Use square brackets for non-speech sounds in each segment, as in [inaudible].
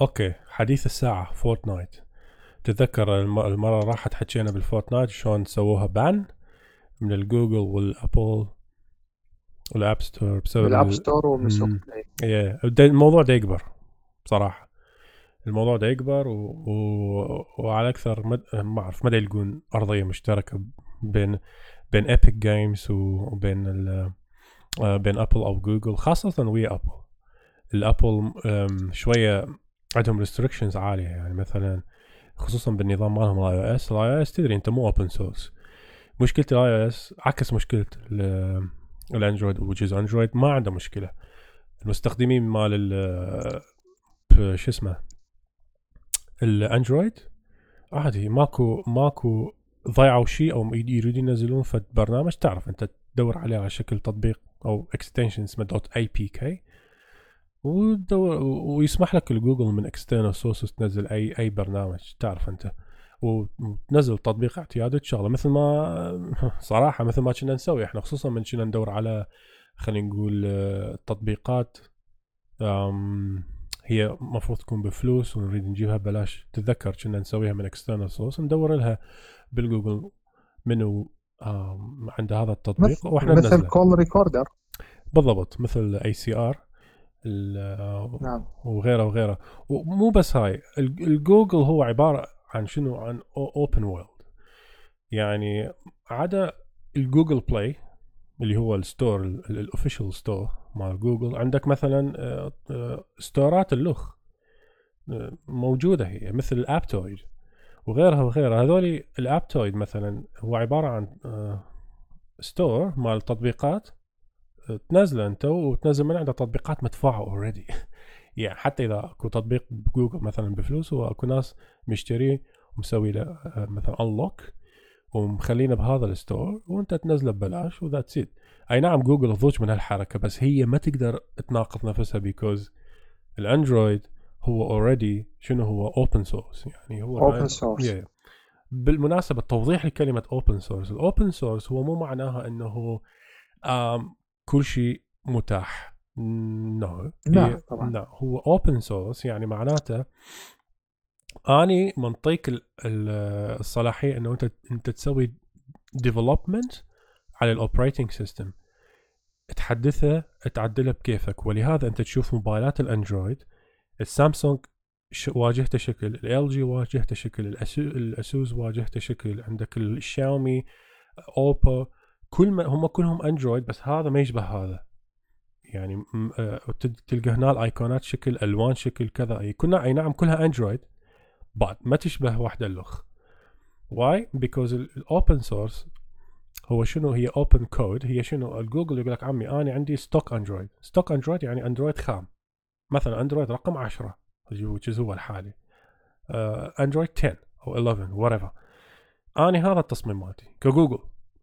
okay حديث الساعة Fortnite. تتذكر الم- المرة راحت حكينا بال Fortnite شلون سووها ban من ال Google وال Apple وال App Store بسبب بال App ال- Store ومن سوق. Play الموضوع ده يكبر بصراحه الموضوع ده يكبر و... و... وعلى أكثر مد... ما أعرف مدى يلقون أرضية مشتركة بين بين Epic Games وبين ال... آه، بين Apple أو جوجل خاصة ويا Apple ال Apple شوية عندهم restrictions عالية يعني مثلا خصوصا بالنظام مالهم ال iOS ال iOS تدري أنت مو open source مشكلة ال iOS عكس مشكلة ال- ال Android which is Android ما عنده مشكلة. المستخدمين مال شو اسمه؟ ال Android عادي ماكو ماكو ضيعوا شيء أو يريدون ينزلون فد برنامج تعرف أنت تدور عليه على شكل تطبيق أو extension اسمه dot APK وتدور ويسمح لك الجوجل من external sources تنزل اي أي برنامج تعرف أنت. وتنزل تطبيق اعتيادي تشغله مثل ما [laughs] صراحة مثل ما كنا نسوي إحنا خصوصا من كنا ندور على خلينا نقول تطبيقات أم، هي المفروض تكون بفلوس ونريد نجيبها ببلاش. تتذكر كنا نسويها من external source ندور لها بالجوجل منو أم، عنده هذا التطبيق مثل وإحنا مثل call recorder بالضبط مثل ACR نعم. وغيره وغيره. ومو بس هاي ال- الجوجل هو عبارة عن شنو؟ عن open world يعني عدا ال Google Play اللي هو ال store ال official store مال جوجل عندك مثلا آه، آه، store ات اللخ آه، موجودة هي مثل ال Aptoide وغيرها وغيرها. هذول ال Aptoide مثلا هو عبارة عن آه، store مال تطبيقات آه، تنزله أنت وتنزل من عنده تطبيقات مدفوعة already [laughs] يعني حتى إذا أكو تطبيق بجوجل مثلا بفلوس هو اكو ناس مشتريه ومسوي له آه، مثلا unlock ومخلينه بهذا ال store وأنت تنزله ببلاش و that's it أي نعم جوجل تضوج من هالحركة بس هي ما تقدر تناقض نفسها because الأندرويد هو already شنو هو open source يعني هو open source Yeah. بالمناسبة توضيح لكلمة open source ال open source هو مو معناها إنه كل شيء متاح. no لا طبعا. لا هو open source يعني معناته أني منطيك ال- ال- الصلاحية إنه أنت أنت تسوي development على ال operating system تحدثه تعدله بكيفك. ولهذا أنت تشوف موبايلات الأندرويد السامسونج واجهته شكل ال جي واجهته شكل الاسوس واجهته شكل عندك الشاومي اوبو كل ما هم كلهم اندرويد بس هذا ما يشبه هذا. يعني آه، تلقى هنا الأيقونات شكل ألوان شكل كذا. كلها أي نعم كلها اندرويد بعد ما تشبه واحدة الاخ why because ال open source هو شنو؟ هي open code هي شنو؟ الجوجل يقول لك عمي أنا عندي stock اندرويد stock اندرويد يعني اندرويد خام. مثلا اندرويد رقم 10 which هو الحالي. اندرويد 10 أو 11 whatever. أنا هذا التصميم مالتي كجوجل.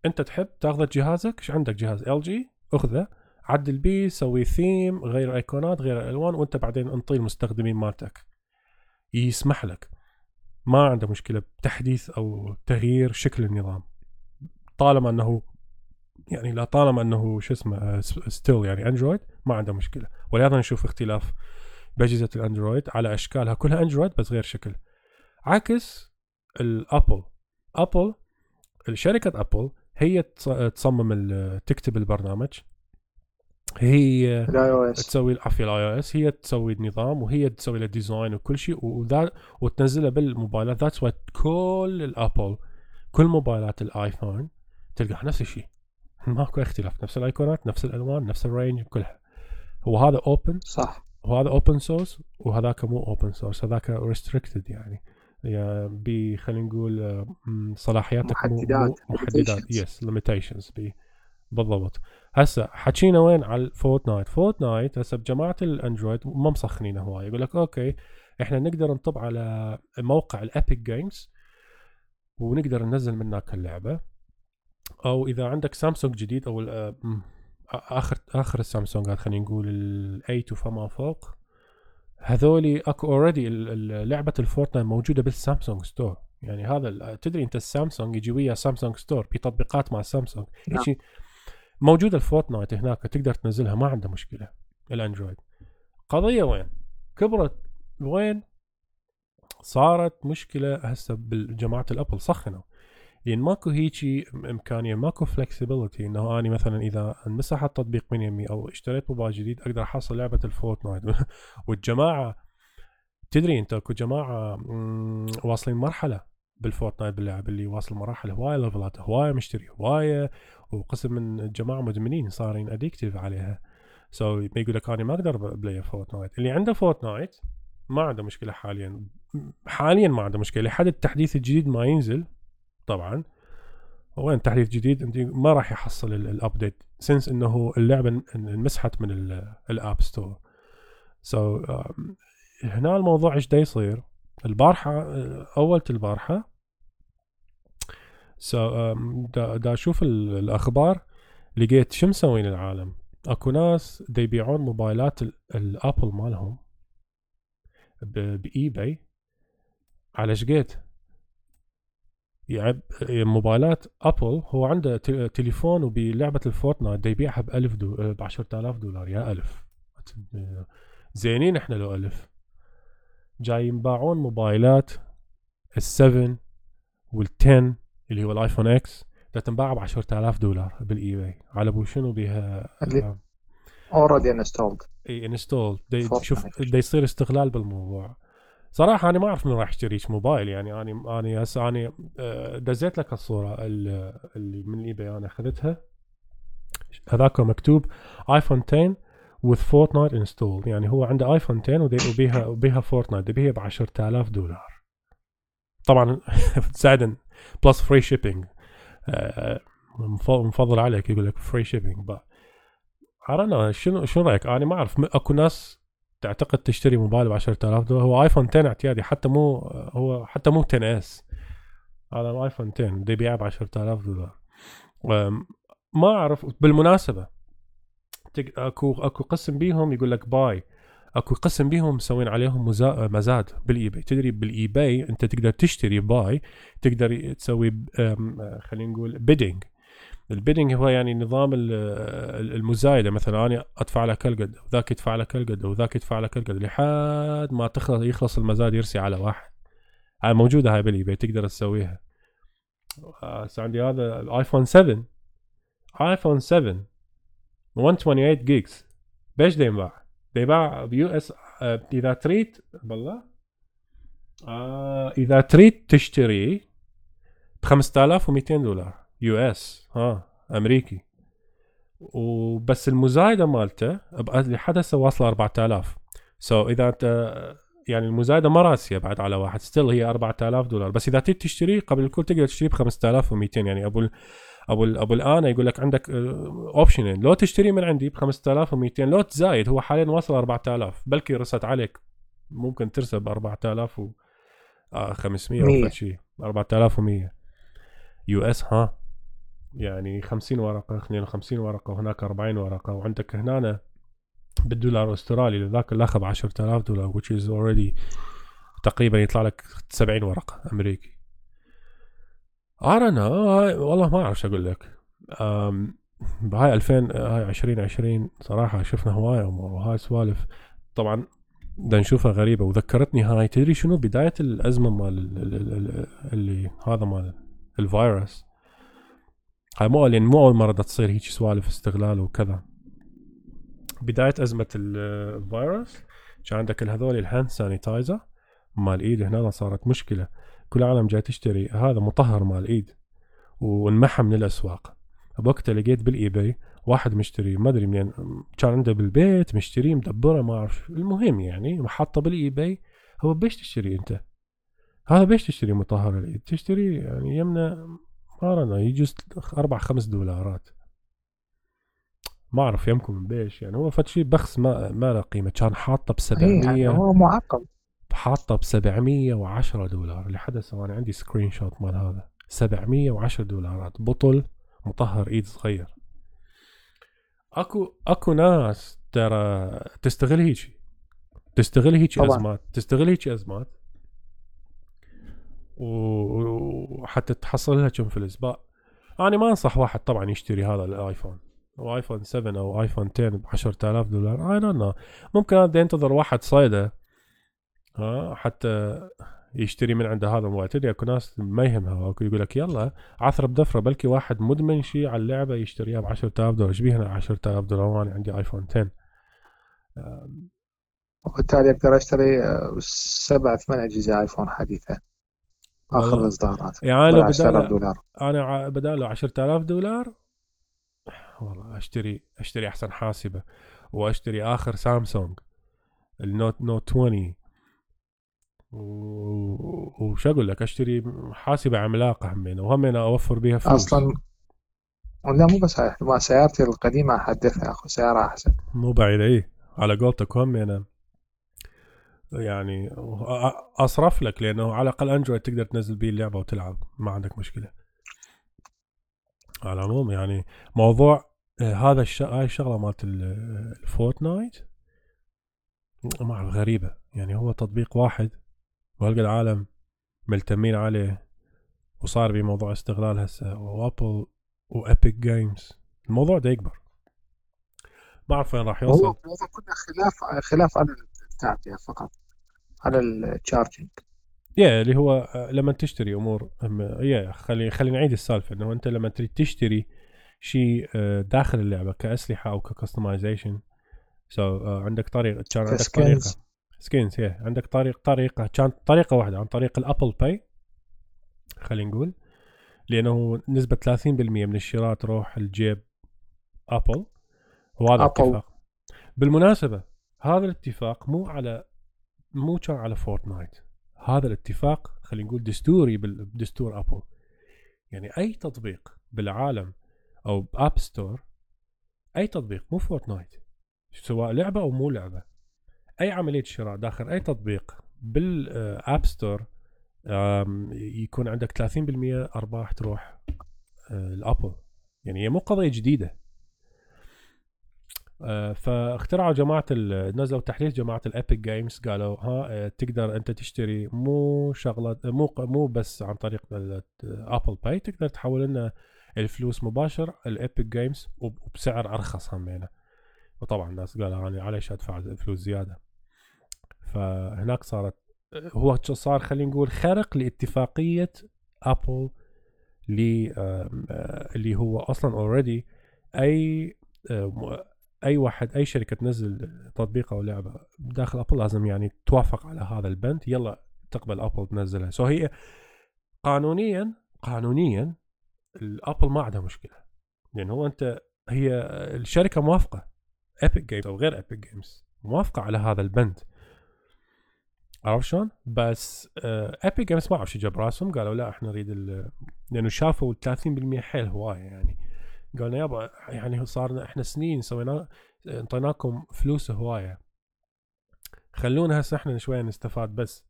انت تحب تاخذ جهازك إيش عندك جهاز ال جي اخذه. عدل بيه سوي ثيم غير ايقونات غير الوان وانت بعدين انطي المستخدمين مالتك. يسمح لك. ما عنده مشكلة بتحديث أو تغيير شكل النظام. طالما إنه يعني لا طالما إنه شو اسمه still يعني اندرويد ما عنده مشكلة. ولهذا نشوف اختلاف باجهزه الأندرويد على أشكالها. كلها اندرويد بس غير شكل. عكس الابل ابل شركة ابل هي تص- تصمم تكتب البرنامج. هي تسوي عفوا ال iOS هي تسوي النظام وهي تسوي له design وكل شيء وتنزله بالموبايلات. that's why كل الابل كل موبايلات الايفون تلقاها نفس الشيء. [laughs] ماكو اختلاف. نفس الأيقونات نفس الألوان نفس ال range كلها هو هذا open صح. وهذا open source وهذاك مو open source هذاك restricted يعني. يعني ب خلينا نقول آه، صلاحياتك محددات، محددات. yes limitations بالضبط. هسه حكينا وين؟ على الفورتنايت فورتنايت هسه بجماعة الأندرويد ما مسخنينه هواي. يقول لك okay إحنا نقدر نطب على موقع الابيك جيمز ونقدر ننزل منك اللعبه أو إذا عندك سامسونج جديد أو آه، آخر آخر السامسونجات خلينا نقول ال8 وفما فوق. هذولي أكو already لعبة الفورتنايت موجودة بال Samsung Store. يعني هذا تدري أنت السامسونج يجي ويا Samsung Store في تطبيقات مع سامسونج. نعم. موجوده الفورتنايت هناك تقدر تنزلها ما عنده مشكلة. الأندرويد. قضية وين؟ كبرت وين؟ صارت مشكلة هسه بالجماعه الأبل سخنوا. لأن ماكو هيجي إمكانية ماكو flexibility إنه اني مثلا إذا انمسح التطبيق من يمي أو اشتريت موبايل جديد أقدر أحصل لعبة الفورتنايت [laughs] والجماعة تدري أنت أكو جماعة واصلين مرحلة بالفورتنايت باللعب اللي واصل مراحل هواية level ات هواية مشتري هواية وقسم من الجماعه مدمنين صارين addictive عليها. so so, يقول لك أنا ما أقدر play فورتنايت اللي عنده فورتنايت ما عنده مشكلة حاليا. حاليا ما عنده مشكلة لحد التحديث الجديد ما ينزل طبعا. وين تحديث جديد؟ انت ما راح يحصل ال update since إنه اللعبة انمسحت من ال App Store so هنا الموضوع إيش دا يصير؟ البارحة أول البارحه so دا, دا أشوف الأخبار. لقيت شو مسوين العالم؟ أكو ناس دا يبيعون موبايلات الابل مالهم باي باي على شقيت يعني موبايلات أبل هو عنده تليفون وبلعبة الفورتنايت يبيعها ب 1000 دو ب 10000 دولار يا ألف. زينين إحنا لو ألف. جاي ينباعون موبايلات ال7 وال10 اللي هو الآيفون إكس تنباع ب 10000 دولار بال eBay على بو شنو بيها already installed إي installed شوف دا يصير استغلال بالموضوع. صراحة أنا ما أعرف من راح يشتري موبايل يعني أنا أنا هسه أنا آه، دزيت لك الصورة اللي من ال eBay أنا أخذتها. هذاك مكتوب آيفون 10 with Fortnite installed يعني هو عنده آيفون 10 وبيها وبيها فورتنايت بيها ب 10000 دولار. طبعا سعدا plus free shipping مفضل عليك يقول لك free shipping عرفنا شنو شنو رأيك؟ أنا ما أعرف أكو ناس تعتقد تشتري موبايل ب 10000 دولار؟ هو آيفون 10 اعتيادي حتى مو هو حتى مو 10 إس. هذا الايفون 10 بده يبيعه ب 10000 دولار. ما أعرف بالمناسبة أكو أكو قسم بيهم يقول لك باي. أكو قسم بيهم مسوين عليهم مزاد بال eBay تدري بال eBay أنت تقدر تشتري buy تقدر تسوي خلينا نقول bidding ال bidding هو يعني نظام المزايدة. مثلا أنا أدفع لك هالقد وذاك يدفع لك هالقد وذاك يدفع لك هالقد لحد ما تخلص يخلص المزاد يرسي على واحد. هاي موجودة هاي بالاي تقدر تسويها. هسه عندي هذا الآيفون 7 آيفون 7 128 gigs. بيش دا ينباع؟ دا ينباع ب US آه، إذا تريد بالله. آه إذا تريد تشتري ب 5200 دولار. US ها أمريكي. وبس المزايدة مالته لحد هسه واصلة 4000 so so إذا أنت يعني المزايدة ما راسية بعد على واحد still هي 4000 دولار. بس إذا تريد تشتري قبل الكل تقدر تشتري ب 5200 يعني أبو أبو أبو الآن يقول لك عندك option ين آه، لو تشتري من عندي ب 5200 لو تزايد هو حاليا وصل 4000 بلكي رست عليك ممكن ترسي ب 4500 أو شيء. 4100 US ها. يعني 50 ورقه 52 ورقه وهناك 40 ورقه وعندك هنا بالدولار الاسترالي ذاك الاخذ ب 10000 دولار which is already تقريبا يطلع لك 70 ورقه امريكي أنا والله ما اعرف أقول لك بهاي 2000 هاي 2020 صراحة شفنا هوايه وهاي سوالف طبعا بدنا نشوفها غريبه وذكرتني هاي تدري شنو بدايه الازمه مال اللي هذا مال الفيروس هاي مو يعني مو أول مرة تصير هيك سوالف استغلال وكذا. بداية أزمة الفيروس كان عندك هذول ال hand sanitizer مال إيد هنا صارت مشكلة. كل العالم جاي تشتري هذا مطهر مال إيد وانمحى من الأسواق. بوقتها لقيت بال eBay واحد مشتري ما أدري منين كان عنده بالبيت مشتري مدبرة ما أعرف المهم يعني حاطه بال eBay هو بيش تشتري أنت؟ هذا بيش تشتري مطهر الإيد تشتري يعني يمنا ما يجوز أربع خمس دولارات. ما أعرف يمكم من بيش يعني. هو فد شيء بخس ما ما له قيمة. كان حاطه ب 700 هو معقد. حاطه ب 710 دولار. اللي حدث أنا عندي screenshot مال هذا. 710 دولارات. بطل مطهر إيد صغير. أكو أكو ناس ترى تستغل هيك تستغل هيك أزمات. تستغل هيك أزمات. وحتى تحصل لها كم فلس بقى أنا ما أنصح واحد طبعا يشتري هذا الآيفون. أو آيفون 7 أو آيفون 10 ب 10000 دولار. I don't know ممكن هذا ينتظر واحد صيدة ها حتى يشتري من عنده هذا الموبايل. تدري أكو ناس ما يهمها. أكو يقول لك يلا عثر بدفرة بلكي واحد مدمن شيء على اللعبة يشتريها ب 10000 دولار. إيش بيها 10000 دولار؟ وأنا عندي آيفون 10 وبالتالي أقدر أشتري سبع ثمان اجهزه آيفون حديثه آخر. الاصدارات يعني 10000 بدال دولار. أنا بداله 10000 دولار؟ والله اشتري أشتري أحسن حاسبة وأشتري آخر سامسونج ال Note Note 20 و- وش أقول لك؟ أشتري حاسبة عملاقة همين وهمين أوفر بها فلوس. أصلا لا مو بس سيارتي القديمة أحدثها أخذ سيارة أحسن. مو بعيد اي على قولتك همين يعني أصرف لك لأنه على الأقل اندرويد تقدر تنزل بيه اللعبة وتلعب ما عندك مشكلة. على العموم يعني موضوع آه، هذا الش... هاي الشغلة مالت ال- الفورتنايت ما أعرف غريبة. يعني هو تطبيق واحد وهالقد العالم ملتمين عليه وصار بموضوع استغلال هسه وأبل و Epic Games الموضوع ده يكبر. ما أعرف وين راح يوصل. هو كنا خلاف خلاف على التعبئه فقط على ال charging yeah اللي هو آه، لما تشتري أمور أم- yeah خلي خلي نعيد السالفة إنه أنت لما تريد تشتري شيء آه، داخل اللعبة كأسلحة أو ك customization so عندك طريقه كان عندك طريقة. skins yeah عندك طريق طريقة كانت طريقة واحدة عن طريق ال Apple Pay خلينا نقول لأنه نسبة 30% من الشراء تروح الجيب ابل وهذا. اتفاق بالمناسبة هذا الاتفاق مو على مو كان على فورتنايت. هذا الاتفاق خلينا نقول دستوري بدستور ابل يعني أي تطبيق بالعالم أو ب App Store أي تطبيق مو فورتنايت. سواء لعبة أو مو لعبة. أي عملية شراء داخل أي تطبيق بال App Store آم، يكون عندك 30% أرباح تروح آه، الابل يعني هي مو قضية جديدة. آه، فاخترعوا جماعة نزلوا تحديث جماعة ال Epic Games قالوا ها آه، تقدر أنت تشتري مو شغلة مو مو بس عن طريق Apple Pay تقدر تحول لنا الفلوس مباشر ال Epic Games وبسعر أرخص همينة. وطبعا الناس قالوا أنا عليش أدفع فلوس زيادة. فهناك صارت هو صار خلينا نقول خرق لاتفاقية ابل آه، اللي هو أصلا already أي أي واحد أي شركة تنزل تطبيق أو لعبة داخل ابل لازم يعني توافق على هذا البند يلا تقبل ابل تنزلها. so هي قانونيا قانونيا الابل ما عندها مشكلة. لأن هو أنت هي الشركة موافقة. Epic Games أو غير Epic Games موافقة على هذا البند. عرفت شلون؟ بس Epic Games ما أعرف شو جاب راسهم. قالوا لا إحنا نريد لأنه شافوا ال 30% حيل هواية يعني. قالنا يابا يعني صارنا إحنا سنين سوينا انطيناكم فلوس هواية. خلونا هسه إحنا شوية نستفاد بس.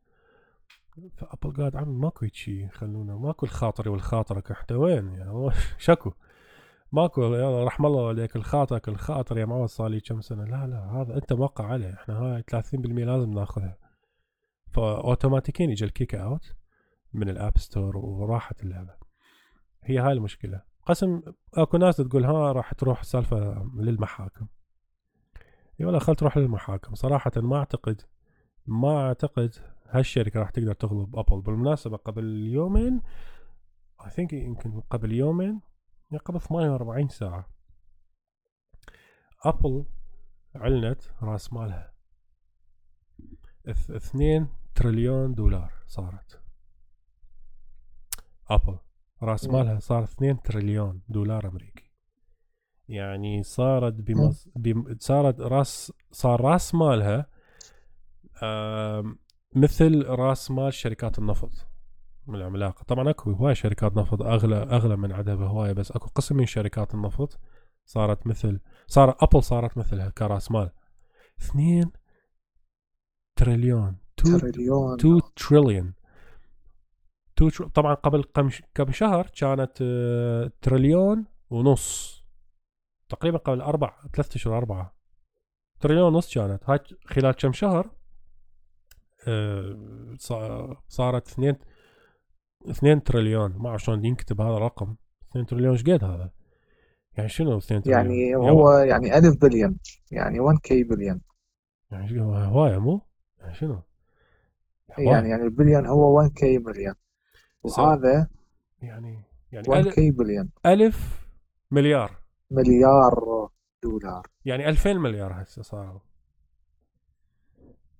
ف Apple قالت عمي ماكو شيء خلونا ماكو الخاطري والخاطرك إحنا وين؟ يعني [laughs] شكو. ماكو يلا رحم الله والديك الخاطرك الخاطر يا معود صار لي كم سنة. لا لا هذا أنت موقع عليه إحنا هاي 30% لازم ناخذها. فاوتوماتيكيا يجي ال kick out من ال App Store وراحت اللعبة. هي هاي المشكلة. قسم أكو ناس تقول ها راح تروح السالفه للمحاكم. إي والله خل تروح للمحاكم. صراحة ما أعتقد ما أعتقد هالشركة راح تقدر تغلب Apple. بالمناسبة قبل يومين I think يمكن قبل يومين قبل 48 ساعة Apple أعلنت رأس مالها. اث- 2 تريليون دولار صارت. Apple. راس. مالها صار 2 تريليون دولار أمريكي. يعني صارت بمص... بم... صارت راس صار راس مالها. مثل راس مال شركات النفط من العملاقة. طبعا أكو هواي شركات نفط اغلى أغلى من عدها بهواية بس أكو قسم من شركات النفط صارت مثل صار Apple صارت مثلها كراس مال. 2 تريليون 2 تريليون. 2 تريليون 2 تر... طبعا قبل كم شهر كانت آه، تريليون ونص. تقريبا قبل أربع ثلاث أشهر أربعة. تريليون ونص كانت. هاي خلال كم شهر آه، صا- صارت 2 2 تريليون. ما أعرف شلون ينكتب هذا الرقم. 2 تريليون إيش قد هذا؟ يعني شنو 2 تريليون؟ يعني هو يعني 1000 بليون. يعني 1 كي بليون. يعني شنو هواية مو؟ يعني شنو؟ يعني يعني البليون هو 1 k مليون وهذا يعني يعني 1 ألف, k بليون. ألف مليار. مليار دولار. يعني 2000 مليار هسه صاروا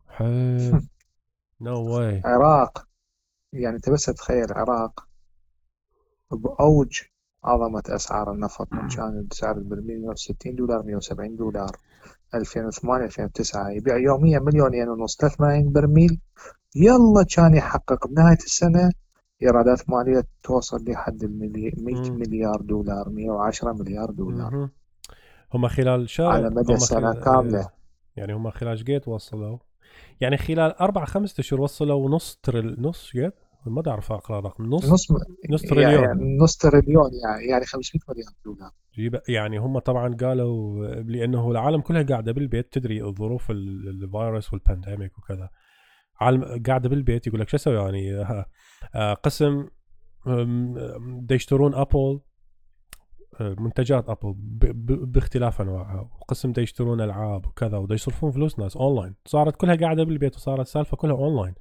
حلو no way عراق. يعني انت بس تتخيل العراق بأوج عظمة أسعار النفط من كان سعر البرميل 160 دولار 170 دولار. 2008 2009 يبيع يوميا مليونين ونص 3 ملايين برميل يلا كان يحقق بنهاية السنة إيرادات مالية توصل لحد الملي... 100 مليار دولار 110 مليار دولار. هم خلال شهر على مدى سنة كاملة. يعني هم خلال قد وصلوا؟ يعني خلال أربع خمسة أشهر وصلوا نص تريل نص قد؟ ما بعرف رقم. الرقم نص نص نص تريليون. يعني نص تريليون يعني يعني 500 مليار دولار. يعني هم طبعا قالوا لأنه العالم كلها قاعدة بالبيت تدري الظروف الفيروس وال pandemic وكذا. عالم قاعدة بالبيت يقول لك شو أسوي؟ يعني آه، قسم دا يشترون Apple آه، منتجات Apple باختلاف أنواعها. وقسم دا يشترون ألعاب وكذا ودا يصرفون فلوس ناس أونلاين. صارت كلها قاعدة بالبيت وصارت السالفه كلها أونلاين.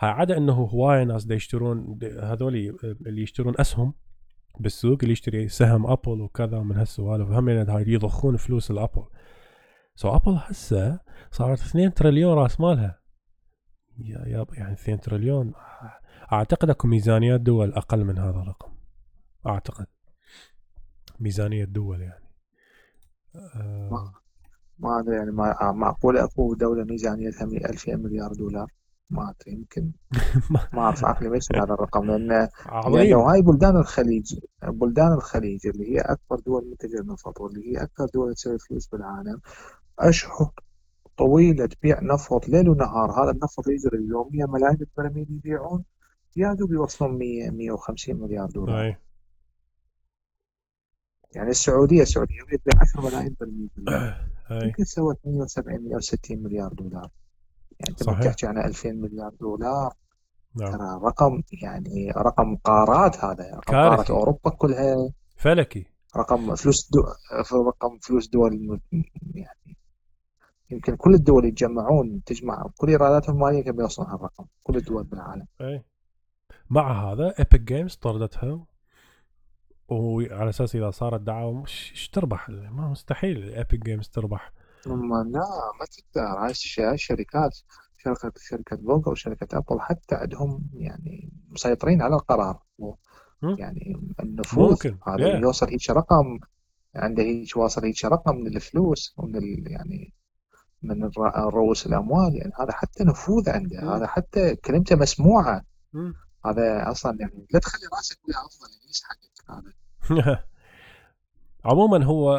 عدا إنه هواية ناس دا يشترون هذول اللي يشترون أسهم بالسوق اللي يشتري سهم Apple وكذا من هالسوالف. هم هاي يضخون فلوس ال Apple. so Apple هسه صارت 2 تريليون راس مالها. يا يعني 2 تريليون. أعتقد أكو ميزانيات دول أقل من هذا الرقم. أعتقد. ميزانية دول يعني. أه. ما أدري يعني ما معقول أكو دولة ميزانيتها 2000 مليار دولار. ما أدري يمكن [laughs] ما أعرف عقلي ما هذا الرقم لأن لأنه هاي بلدان الخليج بلدان الخليج اللي هي أكبر دول منتجه النفط واللي هي أكثر دول تسوي فلوس بالعالم أشهر طويلة تبيع نفط ليل ونهار. هذا النفط يجري يوميا ملايين البراميل يبيعون يا دوب يوصلون 100 150 مليار دولار. أي. يعني السعودية السعودية تبيع 10 ملايين برميل [coughs] يمكن سوت 170 160 مليار دولار. يعني أنت صحيح. بتحكي عن 2000 مليار دولار. نعم. ترى رقم يعني رقم قارات هذا رقم قارات أوروبا كلها. فلكي. رقم فلوس دو... رقم فلوس دول يعني يمكن كل الدول يتجمعون تجمع كل ايراداتهم الماليه كم يوصلون هالرقم كل الدول بالعالم. إي. مع هذا Epic Games طردتها وعلى أساس إذا صارت دعوى إيش تربح؟ ما مستحيل Epic Games تربح. لا ما تقدر. هاي الشركات شركة شركة جوجل وشركة Apple حتى عندهم يعني مسيطرين على القرار. يعني النفوذ ممكن هذا yeah. يوصل هيك رقم عنده هيك واصل هيك رقم من الفلوس ومن ال يعني من رؤوس الأموال يعني هذا حتى نفوذ عنده هذا حتى كلمته مسموعة. هذا أصلا يعني لا تخلي رأسك ويا أفضل يعني هذا؟ [laughs] عموما هو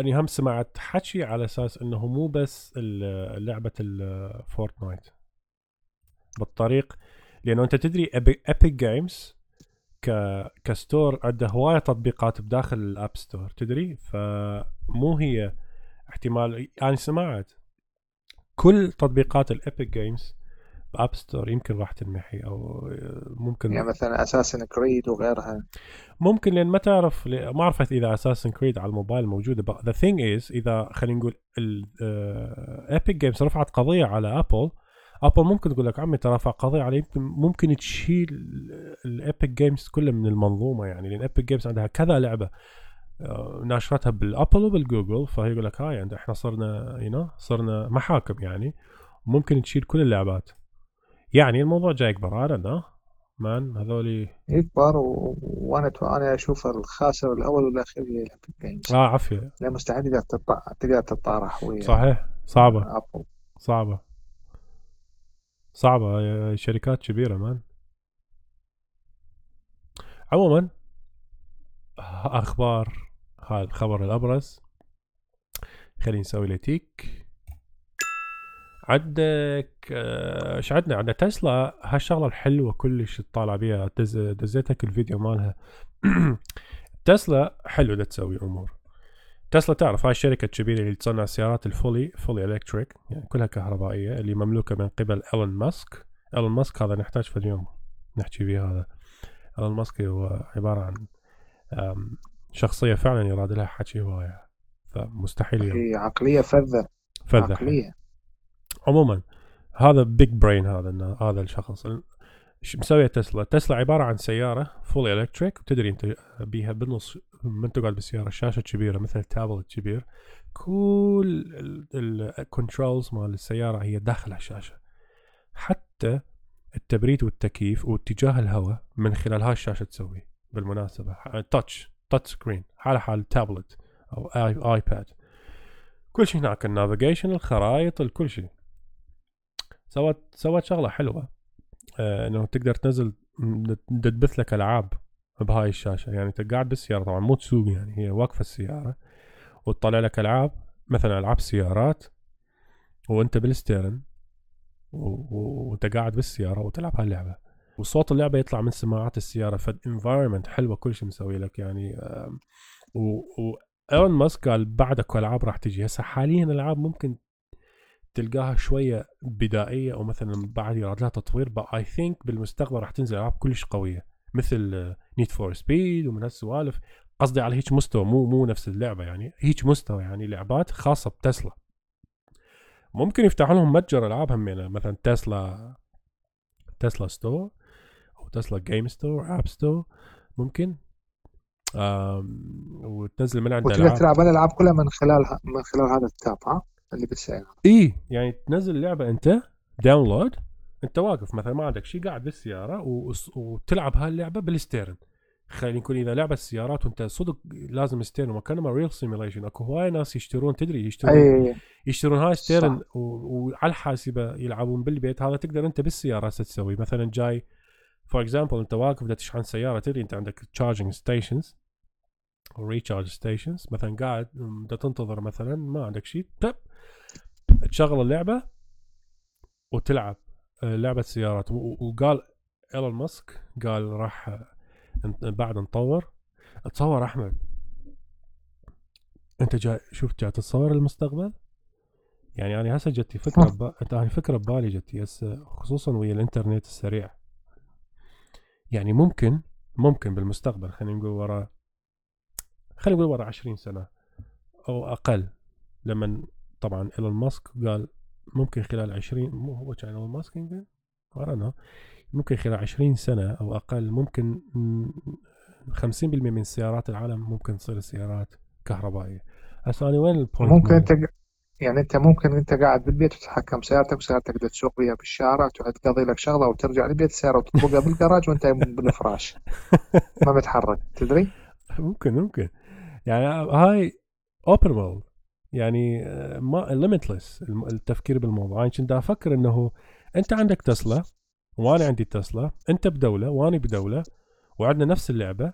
أني هم سمعت حكي على أساس إنه مو بس لعبة الفورتنايت بالطريق لأنه أنت تدري Epic Games ك ك store عنده هواية تطبيقات بداخل ال App Store تدري؟ فمو هي احتمال أنا يعني سمعت. كل تطبيقات ال Epic Games ب App Store يمكن راح تنمحي أو ممكن يعني مثلا Assassin's Creed وغيرها. ممكن لأن ما تعرف ما عرفت إذا Assassin's Creed على الموبايل موجودة. the thing is إذا خلينا نقول Epic Games رفعت قضية على Apple Apple ممكن تقول لك عمي ترى رفع قضية يمكن ممكن تشيل ال Epic Games كله من المنظومة يعني لأن Epic Games عندها كذا لعبة. آه، ناشرتها بال Apple وبال Google فهي يقول لك هاي يعني إحنا صرنا يو صرنا محاكم يعني ممكن تشيل كل اللعبات. يعني الموضوع جاي يكبر ده مان هذولي يكبر و... وأنا أنا أشوف الخاسر الأول والأخير هي جيمز آه عافية. لا مستحيل تقدر تطلع تقدر تتطارح ويا صحيح. صعبة. أبو. صعبة. صعبة. شركات كبيرة مان. عموما أخبار. هذا الخبر الأبرز. خلينا نسوي له تيك. عندك آه، إيش عندنا؟ عندنا تسلا. هالشغلة الحلوة كلش تطالع بيها. دز دزيتك الفيديو مالها. [clears throat] تسلا حلو ده تسوي أمور. تسلا تعرف هاي الشركة الكبيرة اللي تصنع السيارات ال fully fully electric يعني كلها كهربائية اللي مملوكة من قبل إيلون ماسك. إيلون ماسك هذا نحتاج في اليوم. نحكي فيه هذا. إيلون ماسك هو عبارة عن شخصية فعلا يراد لها حكي هواية فمستحيل هي عقلية فذة. فذة. عقلية. عموما هذا big brain هذا هذا الشخص. مسوية تسلا. تسلا عبارة عن سيارة full electric وتدري أنت بيها بالنص من تقعد بالسيارة؟ شاشة كبيرة مثل تابلت كبير. كل ال controls مال السيارة هي داخل الشاشة. حتى التبريد والتكييف واتجاه الهواء من خلال هاي الشاشة تسوي بالمناسبة. touch touch screen حال حال تابلت أو ايباد كل شيء هناك ال navigation الخرائط الكل شيء. سوت سوت شغلة حلوة. آه إنه تقدر تنزل تدبث لك ألعاب بهاي الشاشة. يعني أنت قاعد بالسيارة طبعا مو تسوق يعني هي واقفة السيارة وتطلع لك ألعاب مثلا ألعاب سيارات وأنت بال steering وأنت قاعد بالسيارة وتلعب هاللعبة. وصوت اللعبة يطلع من سماعات السيارة فال environment حلوة كل شيء مسوي لك يعني و, ايلون ماسك قال بعد اكو العاب راح تجي. هسه حاليا الألعاب ممكن تلقاها شوية بدائية أو مثلا بعد يراد لها تطوير I think بالمستقبل راح تنزل ألعاب كلش قوية مثل Need for Speed ومن هالسوالف. قصدي على هيك مستوى مو مو نفس اللعبة يعني هيك مستوى يعني لعبات خاصة بتسلا. ممكن يفتحوا لهم متجر ألعاب همينه مثلا تسلا تسلا store أو تسلا game store app store ممكن وتنزل من عند العاب تلعب الألعاب كلها من خلال من خلال هذا ال tab ها؟ اللي بالسياره إي يعني تنزل اللعبة أنت download أنت واقف مثلا ما عندك شيء قاعد بالسيارة وتلعب هاللعبة بال steering. خلينا نقول إذا لعبه سيارات وأنت صدق لازم steering وكانما real simulation أكو هواي ناس يشترون تدري يشترون أي. يشترون هاي steering وعلى الحاسبة يلعبون بالبيت هذا تقدر أنت بالسيارة تسوي. مثلا جاي for example انت واقف بدك تشحن سيارة تدري انت عندك charging stations recharge stations مثلا قاعد بدك تنتظر مثلا ما عندك شيء تشغل اللعبة وتلعب آه، لعبة سيارات. وقال إيلون ماسك قال راح بعد نطور تصور أحمد أنت جاي شوف جاي تتصور المستقبل؟ يعني أنا هسه جتي فكرة ب... انت فكرة ببالي جتي هسه خصوصا ويا الإنترنت السريع. يعني ممكن ممكن بالمستقبل خلينا نقول ورا خلينا نقول ورا 20 سنة أو أقل لما طبعا إيلون ماسك قال ممكن خلال 20 مو هو كان إيلون ماسك يمكن؟ ممكن خلال 20 سنة أو أقل ممكن 50% من سيارات العالم ممكن تصير سيارات كهربائية. هسه أنا وين ال point ممكن انت يعني أنت ممكن أنت قاعد بالبيت وتتحكم سيارتك وسيارتك تقدر تسوق بها بالشارع تقضي لك شغلة وترجع البيت السياره وتطبقها بالكراج وأنت بالفراش. [laughs] ما بتحرك تدري؟ ممكن ممكن. يعني هاي open world يعني آه، ما limitless التفكير بالموضوع. أنا كنت أفكر إنه أنت عندك تسلا وأنا عندي تسلا أنت بدولة وأنا بدولة وعندنا نفس اللعبة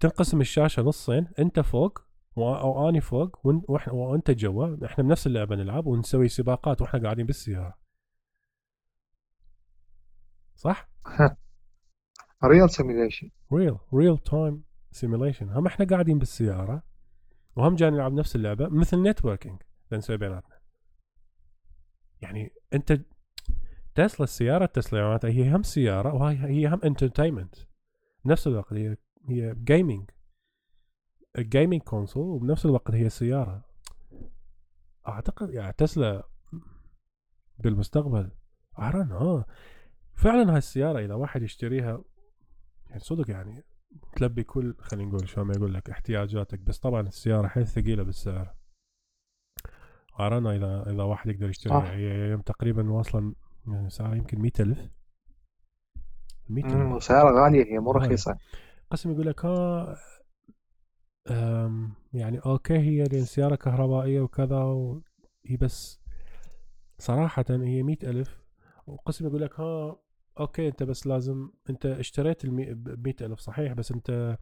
تنقسم الشاشة نصين أنت فوق أو اني فوق وأنت جوا. إحنا بنفس اللعبة نلعب ونسوي سباقات وإحنا قاعدين بالسيارة. صح؟ real simulation real real time simulation هم إحنا قاعدين بالسيارة وهم جاي نلعب نفس اللعبة مثل networking نسوي بيناتنا. يعني أنت تسلا السيارة تسلا هي هم سيارة وهي هي هم entertainment نفس الوقت هي هي gaming gaming console وبنفس الوقت هي سيارة. أعتقد يعني تسلا بالمستقبل. اعرن آه فعلا هاي السيارة إذا واحد يشتريها يعني صدق يعني تلبي كل خلينا نقول شو ما يقول لك احتياجاتك. بس طبعا السيارة حيل ثقيلة بالسعر. ارانا إذا إذا واحد يقدر يشتريها. هي تقريبا واصله يعني سعرها يمكن 100000 100000 سعرها غالية هي مو رخيصة. قسم يقول لك ها يعني أوكي هي لأن سياره كهربائية وكذا وهي بس صراحة هي مئة ألف. وقسم يقول لك ها okay أنت بس لازم أنت اشتريت ال ألف صحيح بس أنت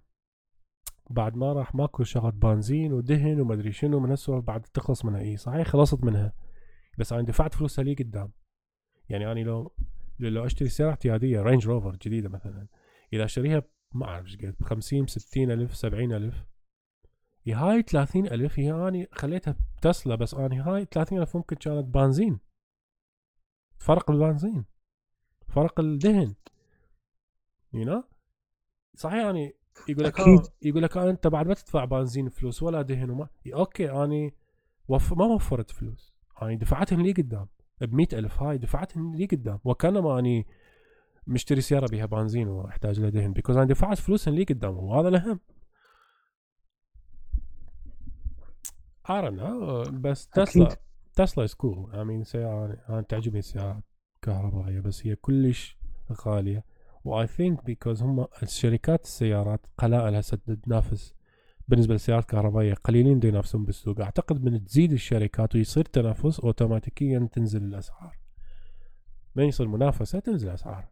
بعد ما راح ماكو شغل بنزين ودهن وما أدري شنو من هالسوالف بعد تخلص منها. إي صحيح خلصت منها. بس أنا دفعت فلوسها لي قدام؟ يعني أنا لو لو أشتري سيارة اعتياديه رينج روفر جديدة مثلا إذا أشتريها ما أعرف إيش قد ب 50 60 ألف 70 ألف هي هاي 30 ألف هي أني خليتها تسلا بس أني هاي 30 ألف ممكن كانت بنزين. فرق البنزين. فرق الدهن. you know صحيح يعني يقول لك آه يقول لك آه أنت بعد ما تدفع بنزين فلوس ولا دهن وما okay أني وف... ما وفرت فلوس. أني دفعتهم لي قدام. ب ألف هاي دفعتهم لي قدام. وكانما أني مشتري سيارة بها بنزين وأحتاج لها دهن because أنا دفعت فلوسهم لي قدام وهذا الأهم. I don't know بس تسلا تسلا is cool I mean سيارة أنا تعجبني السيارات كهربائية بس هي كلش غالية. و I think because هم الشركات السيارات قلائل هسه تنافس بالنسبة للسيارات الكهربائيه قليلين دي ينافسون بالسوق. أعتقد من تزيد الشركات ويصير تنافس اوتوماتيكيا تنزل الأسعار. من يصير منافسة تنزل الأسعار.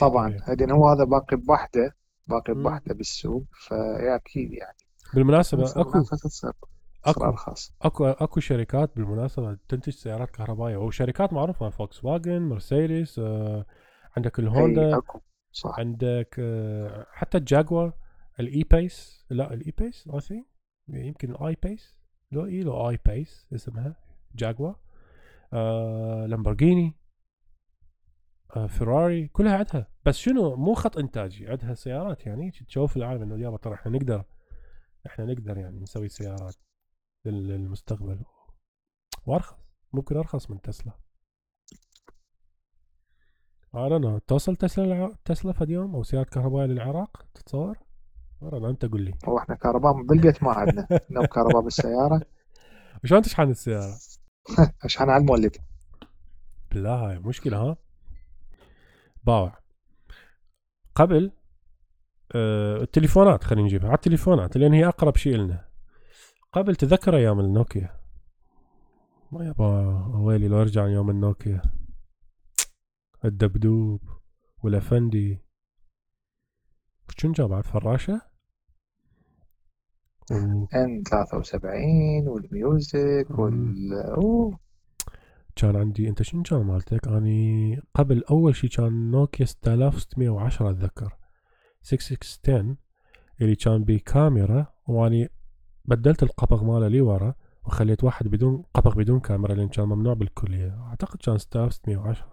طبعا بعدين هو هذا باقي بوحدة باقي بوحدة بالسوق فيا أكيد يعني بالمناسبة أكو أكو ارخص أكو أكو شركات بالمناسبة تنتج سيارات كهربائية وشركات معروفة فوكس واجن مرسيدس آه عندك الهوندا أكو صح. عندك آه حتى الجاكوار الاي بيس لا الاي بيس I think يمكن الاي بيس لو إي لو اي بيس اسمها جاكوار آه لامبورجيني آه فيراري كلها عندها. بس شنو مو خط إنتاجي عندها سيارات يعني تشوف العالم إنه يابا ترى إحنا نقدر إحنا نقدر يعني نسوي سيارات للمستقبل. وأرخص ممكن أرخص من تسلا. أنا توصل تسلا تسلا في اليوم أو سيارة كهربائية للعراق تتصور؟ والله أنت قول لي. هو إحنا كهرباء بالبيت ما عندنا. [laughs] لو كهرباء بالسيارة. شلون تشحن السيارة؟ [laughs] أشحن على المولد. بالله هاي مشكلة ها؟ باوع. قبل التليفونات خلينا نجيبها. على التليفونات لأن هي أقرب شيء لنا. قبل تذكر أيام النوكيا؟ ما يابا ويلي لو أرجع يوم النوكيا. الدبدوب والأفندي. شنو جاب؟ بعد فراشة؟ ان 73 والميوزك وال أوه. كان عندي أنت شنو كان مالتك؟ أني قبل أول شيء كان نوكيا 6610 أتذكر. 6610 اللي كان بكاميرا وأني بدلت القبغ ماله لي ورا وخليت واحد بدون قبغ بدون كاميرا لأن كان ممنوع بالكلية. أعتقد كان 6610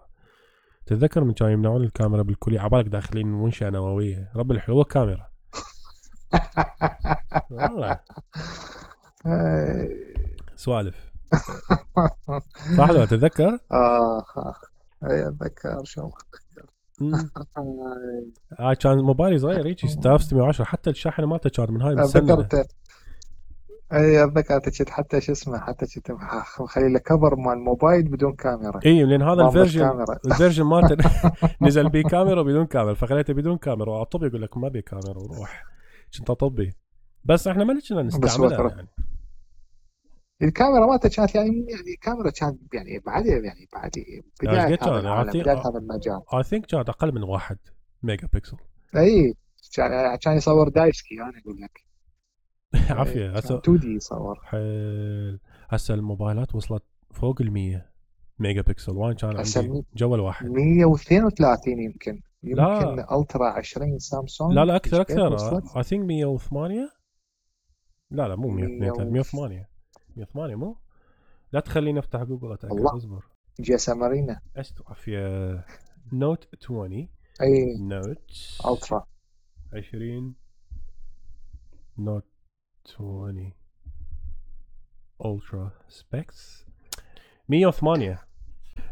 تتذكر من كانوا يمنعون الكاميرا بالكلية؟ عبالك داخلين منشاه نووية. رب الحلوه كاميرا. والله. [laughs] سوالف. صح لو تتذكر؟ آه. أي أتذكر. شو؟ آه كان موبايلي صغير هيك 6610 حتى الشاحنة مالته كان من هاي مسنده أي اتذكر حتى شو اسمه حتى كنت مخلي له cover مال الموبايل بدون كاميرا. إي لأن هذا ال version [laughs] ال version مالته [laughs] نزل بيه كاميرا وبدون كاميرا فخليته بدون كاميرا. واطب يقول لك ما بي كاميرا وروح. كنت أطبي. بس إحنا ما كنا نستعملها يعني الكاميرا مالته كانت يعني يعني الكاميرا كانت يعني بعد يعني بعد بداية هذا المجال. I think كانت أقل من واحد ميجا بكسل إي كان يصور دايسكي أنا أقول لك. [laughs] عافية. هسه 2 دي يصور. حيل. هسه الموبايلات وصلت فوق ال 100 ميجا بكسل وين كان عندي؟ جوال واحد. 132 يمكن يمكن. لا. ألترا 20 سامسونج. لا لا أكثر أكثر. I think 108 لا لا مو 108 108 108 مو؟ لا تخليني أفتح جوجل أتأكد اصبر. GSMArena. عافيه نوت 20 أي. نوت ألترا. 20 نوت 20 الترا specs 108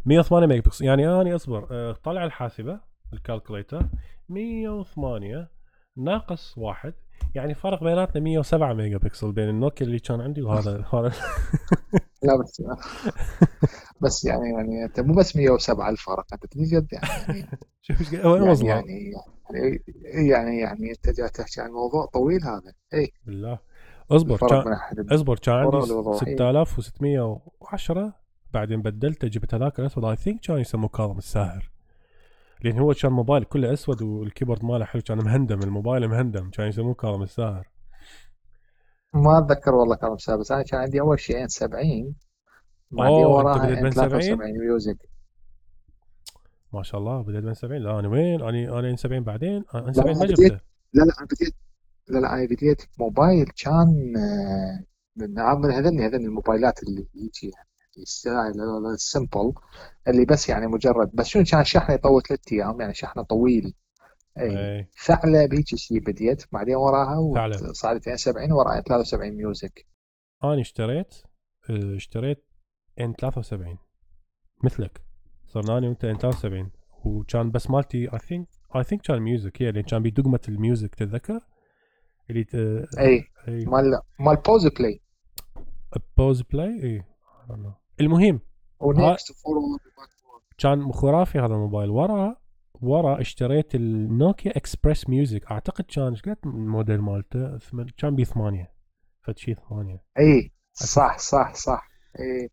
108 ميجا بكسل يعني اني أصبر أه طلع الحاسبة ال calculator. 108 ناقص واحد. يعني فرق بيناتنا 107 ميجا بكسل بين النوكيا اللي كان عندي وهذا هذا لا بس بس يعني يعني أنت مو بس 107 الفرق أنت تجي جد يعني. [laughs] شوف إيش وين يعني, يعني يعني يعني يعني أنت جاي تحكي عن موضوع طويل هذا. اي بالله. اصبر كان اصبر كان عندي 6610 بعدين بدلته جبت هذاك الأسود. I think كان يسموه كاظم الساهر. لأن هو كان موبايل كله أسود وال keyboard ماله حلو كان مهندم الموبايل مهندم كان يسموه كاظم الساهر ما أتذكر والله كاظم الساهر بس أنا كان عندي أول شيء N 70 بعدين وراها N 73 music ما شاء الله بديت من 70 لا أنا وين؟ أنا أنا N 70 بعدين؟ N 70 ما جبته. لا لا أنا بديت لا لا أنا بديت موبايل كان آه، من هذني هذني الموبايلات اللي يجي ال style ال simple اللي بس يعني مجرد بس شنو كان شحنة يطول ثلاث أيام يعني شحنة طويل. إي. ثعلب هيك شيء بديت بعدين وراها صارت 70 وراها 73 music أنا اشتريت اشتريت N 73 مثلك. صرنا أنا وأنت 73 وكان بس مالتي I think I think كان music هي اللي كان بدقمة ال music تتذكر؟ اللي ت... إي. مال مال pause play pause play إي. المهم كان خرافي هذا الموبايل. ورا ورا اشتريت النوكيا XpressMusic أعتقد كان إيش قد الموديل مالته؟ كان بي ثمانية. فد شيء ثمانية. إي صح صح صح. إي.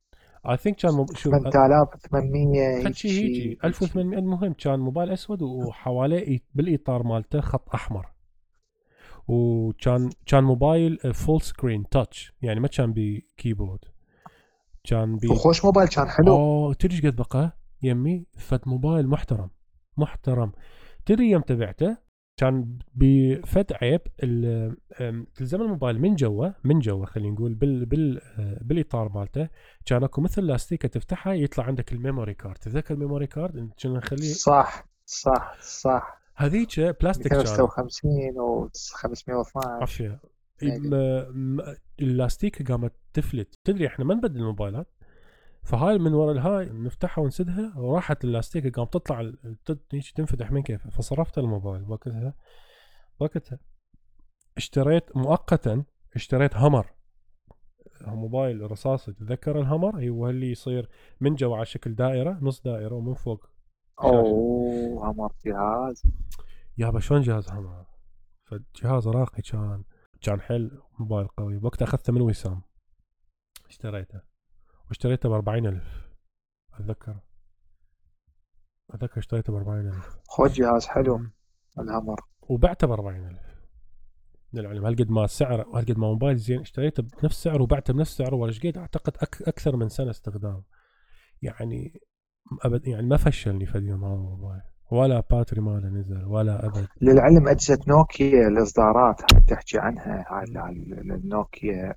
I think كان مب... شوف 8800 شيء هيجي. 1800 المهم كان موبايل أسود وحواليه بالإطار مالته خط أحمر. وكان كان موبايل full screen touch يعني ما كان ب keyboard كان بي خوش موبايل كان حلو. اوه تدري قد بقى؟ يمي فد موبايل محترم محترم. تدري يوم تبعته كان بفد عيب تلزم الموبايل من جوا من جوا خلينا نقول بال بال بالإطار مالته كان أكو مثل لاستيكة تفتحها يطلع عندك ال memory card. تذكر ال memory card؟ كنا نخليه؟ صح صح صح. هذيك بلاستيك 256 و 512 عافيه اللاستيكه قامت تفلت. تدري إحنا ما نبدل الموبايلات؟ فهاي من ورا الهاي نفتحها ونسدها وراحت اللاستيكه قام تطلع تنفتح من كيف فصرفت الموبايل وقتها وقتها اشتريت مؤقتا اشتريت همر موبايل رصاصي تتذكر الهمر هو اللي يصير من جوا على شكل دائرة نص دائرة ومن فوق. أوه همر جهاز. يابا شلون جهاز همر فجهاز راقي كان. كان حل موبايل قوي. وقتها أخذته من وسام اشتريته. واشتريته ب 40000 أتذكر. أتذكر اشتريته ب 40000 خذ جهاز حلو. الهمر وبعته ب 40000 للعلم هالقد ما السعر وهالقد ما موبايل زين اشتريته بنفس سعره وبعته بنفس سعره ولا قد؟ أعتقد أك أكثر من سنة استخدام. يعني أبد يعني ما فشلني في اليوم هذا الموبايل. ولا باتري ماله نزل ولا أبد. للعلم أجهزة نوكيا الإصدارات تحكي عنها هاي النوكيا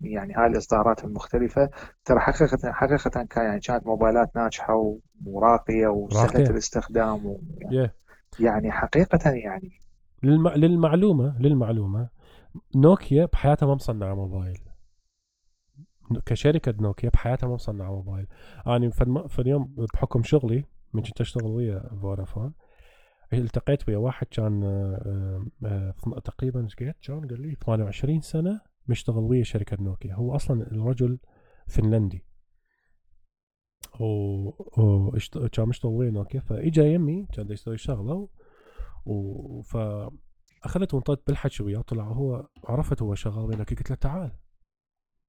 يعني هاي الإصدارات المختلفة. ترى حقيقه حقيقة كان يعني كانت موبايلات ناجحة وراقيه وسهله الاستخدام و يعني, yeah. يعني حقيقة يعني. للم... للمعلومه للمعلومة نوكيا بحياتها ما مصنعة موبايل. كشركة نوكيا بحياتها ما مصنعة موبايل. أنا يعني في اليوم بحكم شغلي من كنت أشتغل ويا فودافون. التقيت ويا واحد كان آه، آه، تقريبا إيش قد كان قال لي 28 سنة مشتغل ويا شركة نوكيا. هو أصلا الرجل فنلندي. و كان مشتغل ويا نوكيا. فإجا يمي كان يسوي شغلة و ف اخذت وانطيت بالحكي وياه. طلع هو عرفت هو شغال ويا نوكيا قلت له تعال.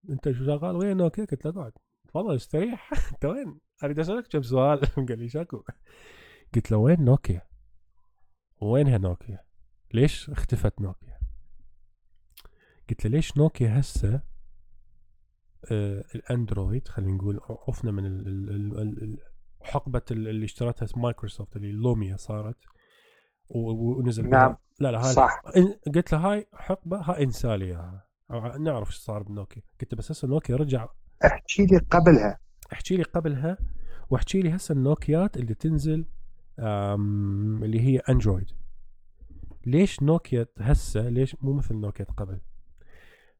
أنت شغال ويا نوكيا؟ قلت له اقعد تفضل استريح انت وين؟ أريد أسألك كم سؤال؟ [laughs] قال لي شاكو. قلت له وين نوكيا؟ وينها نوكيا؟ ليش اختفت نوكيا؟ قلت له ليش نوكيا هسه؟ آه الأندرويد خلينا نقول عفنا من ال ال ال حقبة اللي اشترتها مايكروسوفت اللي لوميا صارت. ونزل نعم. لا لا هاي صح. قلت له هاي حقبة هاي انسالي نعرف إيش صار بنوكيا. قلت بس هسه نوكيا رجع احكي لي قبلها. احكي لي قبلها واحكي لي هسه النوكيات اللي تنزل اللي هي أندرويد. ليش نوكيا هسه ليش مو مثل نوكيا قبل؟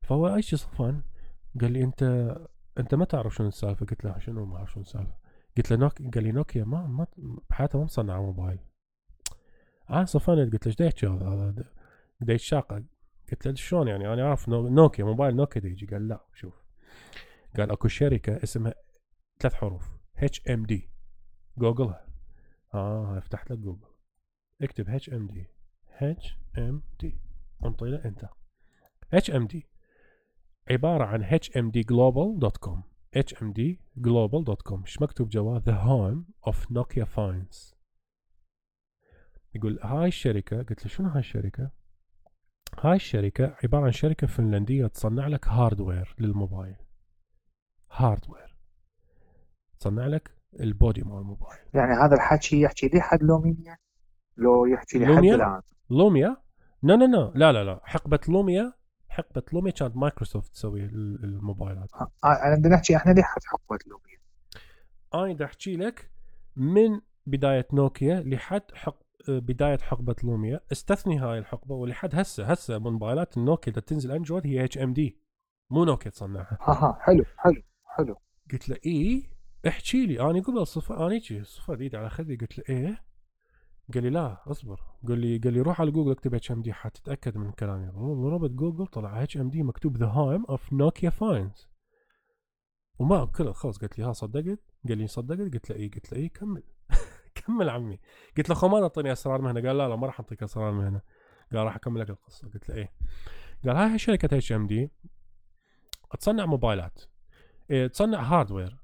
فهو اي شيء صفان قال لي أنت أنت ما تعرف شنو السالفة؟ قلت له شنو ما أعرف شنو السالفة. قلت له نوكيا قال لي نوكيا ما ما بحياتها ما مصنعة موبايل. أنا صفان قلت له إيش يحكي هذا دا يتشاقق قلت له شلون يعني؟ أنا أعرف نوكيا موبايل نوكيا يجي قال لا شوف. قال أكو شركة اسمها ثلاث حروف. HMD google ها آه فتحت لك جوجل. اكتب HMD اتش ام دي انطي له أنت. اتش ام دي عبارة عن hmdglobal.com hmdglobal.com إيش مكتوب جوا the home of Nokia phones يقول هاي الشركة قلت له شنو هاي الشركة؟ هاي الشركة عبارة عن شركة فنلندية تصنع لك hardware للموبايل. hardware تصنع لك ال body مال الموبايل. يعني هذا الحكي يحكي لي حد لوميا لو يحكي لي حد الآن. لوميا؟ no no no لا لا لا. حقبة لوميا حقبة لوميا كانت مايكروسوفت تسوي الموبايلات آه أنا بدنا نحكي إحنا لحد حقبة لوميا؟ أنا بدي أحكي لك من بداية نوكيا لحد حق بداية حقبة لوميا. استثني هاي الحقبة ولحد هسه هسه موبايلات النوكيا اللي تنزل أندرويد هي HMD. مو نوكيا تصنعها. أها حلو حلو. حلو. قلت له اي احكي لي. أنا قبل صفن أنا هيك صفن ايدي على خدي قلت له إيه؟ قال لي لا أصبر. قال لي قال لي روح على جوجل اكتب HMD حتتأكد من كلامي. ضربت جوجل طلع HMD مكتوب the home of Nokia phones وما كل خلص قلت لي ها صدقت؟ قال لي صدقت؟ قلت له اي قلت له اي كمل. [laughs] كمل عمي. قلت له خو ما تعطيني أسرار مهنه قال لا لا ما راح اعطيك أسرار مهنه قال راح أكمل لك القصة. قلت له إيه؟ قال هاي شركه HMD تصنع موبايلات. تصنع hardware